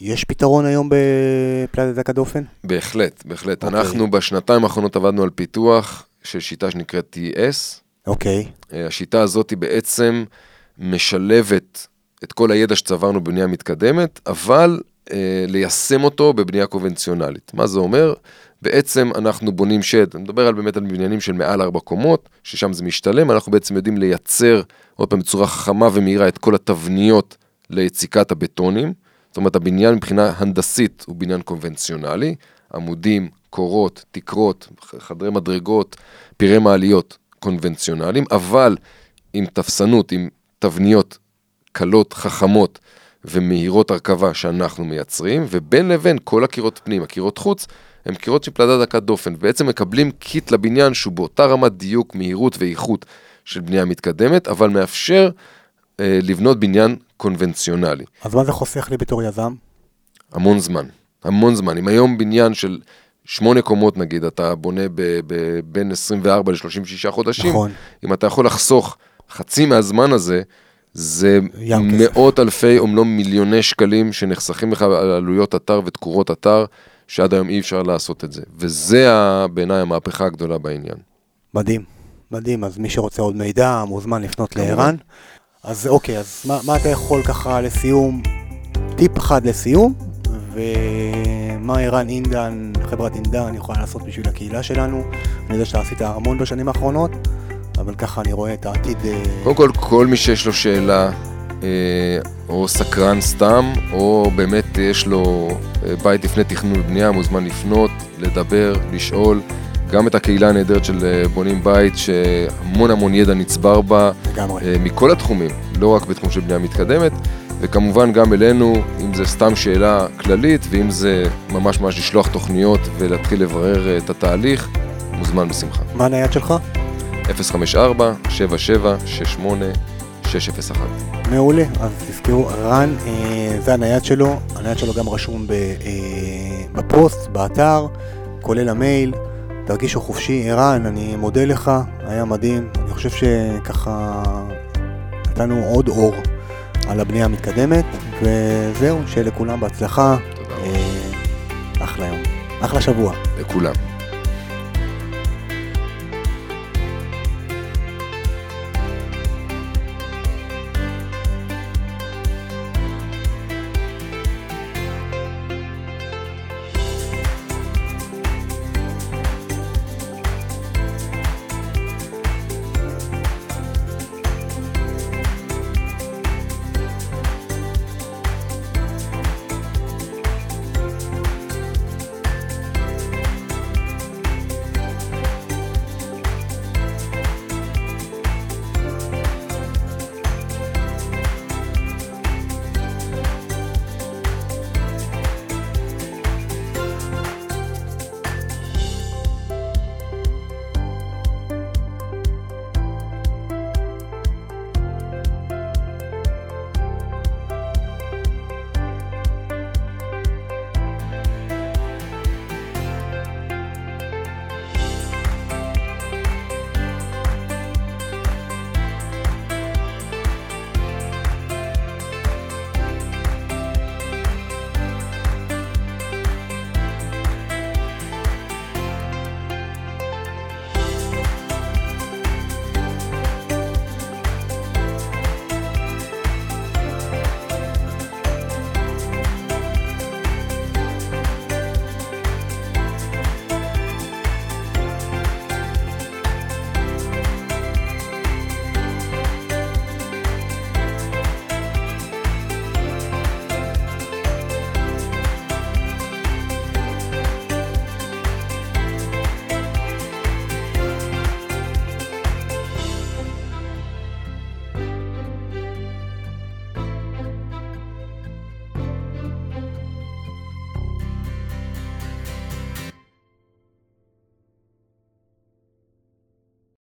S2: יש פתרון היום בפלטת דקה דופן?
S3: בהחלט, בהחלט.
S2: אוקיי.
S3: אנחנו בשנתיים האחרונות עבדנו על פיתוח של שיטה שנקראת TS.
S2: אוקיי,
S3: אה, השיטה הזאת היא בעצם משלבת את כל הידע שצברנו בבנייה מתקדמת, אבל אה, ליישם אותו בבנייה קונבנציונלית. מה זה אומר? בעצם אנחנו בונים שד, אני מדבר על באמת על בניינים של מעל ארבע קומות, ששם זה משתלם, אנחנו בעצם יודעים לייצר, עוד פעם, בצורה חכמה ומהירה את כל התבניות ליציקת הבטונים. זאת אומרת, הבניין מבחינה הנדסית הוא בניין קונבנציונלי, עמודים, קורות, תקרות, חדרי מדרגות, פירי מעליות קונבנציונליים, אבל עם תפסנות, עם תבניות קלות, חכמות ומהירות הרכבה שאנחנו מייצרים, ובין לבין כל הקירות פנים, הקירות חוץ, הם קירות של פלדה דקת דופן, בעצם מקבלים קיט לבניין שהוא באותה רמת דיוק, מהירות ואיכות של בנייה מתקדמת, אבל מאפשר אה, לבנות בניין קונבנציונלי.
S2: אז מה זה חוסך לי בתור יזם?
S3: המון זמן, המון זמן. אם היום בניין של שמונה קומות נגיד, אתה בונה ב- ב- בין 24 ל-36 חודשים,
S2: נכון.
S3: אם אתה יכול לחסוך חצי מהזמן הזה, זה
S2: ים כסף.
S3: מאות אלפי, אם לא מיליוני שקלים שנחסכים לך על עלויות אתר ותקורות אתר, שעד היום אי אפשר לעשות את זה. וזה בעיניי המהפכה הגדולה בעניין.
S2: מדהים, מדהים. אז מי שרוצה עוד מידע, מוזמן לפנות. לערן. אז אוקיי, אז מה, מה אתה יכול ככה לסיום, טיפ אחד לסיום, ומה ערן אינדן, חברת אינדן, יכולה לעשות בשביל הקהילה שלנו. אני יודע שאתה עשית המון בשנים האחרונות, אבל ככה אני רואה את העתיד. אה,
S3: קודם כל, כל מי שיש לו שאלה, אה, או סקרן סתם, או באמת יש לו אה, בית לפני תכנון ובנייה, מוזמן לפנות, לדבר, לשאול. גם את הקהילה הנהדרת של בונים בית, שהמון המון ידע נצבר בה,
S2: לגמרי.
S3: מכל התחומים, לא רק בתחום של בנייה מתקדמת, וכמובן גם אלינו, אם זה סתם שאלה כללית, ואם זה ממש ממש לשלוח תוכניות ולהתחיל לברר אה, את התהליך, מוזמן בשמחה.
S2: מה הנייד שלך?
S3: 054-7768-601.
S2: מעולה, אז תזכרו, רן, אה, זה הנייד שלו, הנייד שלו גם רשום ב, אה, בפוסט, באתר, כולל המייל, תרגישו חופשי. ערן, אני מודה לך, היה מדהים, אני חושב שככה נתנו עוד אור על הבנייה המתקדמת, וזהו, שיהיה לכולם בהצלחה,
S3: תודה רבה.
S2: אה, אחלה יום, אחלה שבוע.
S3: לכולם.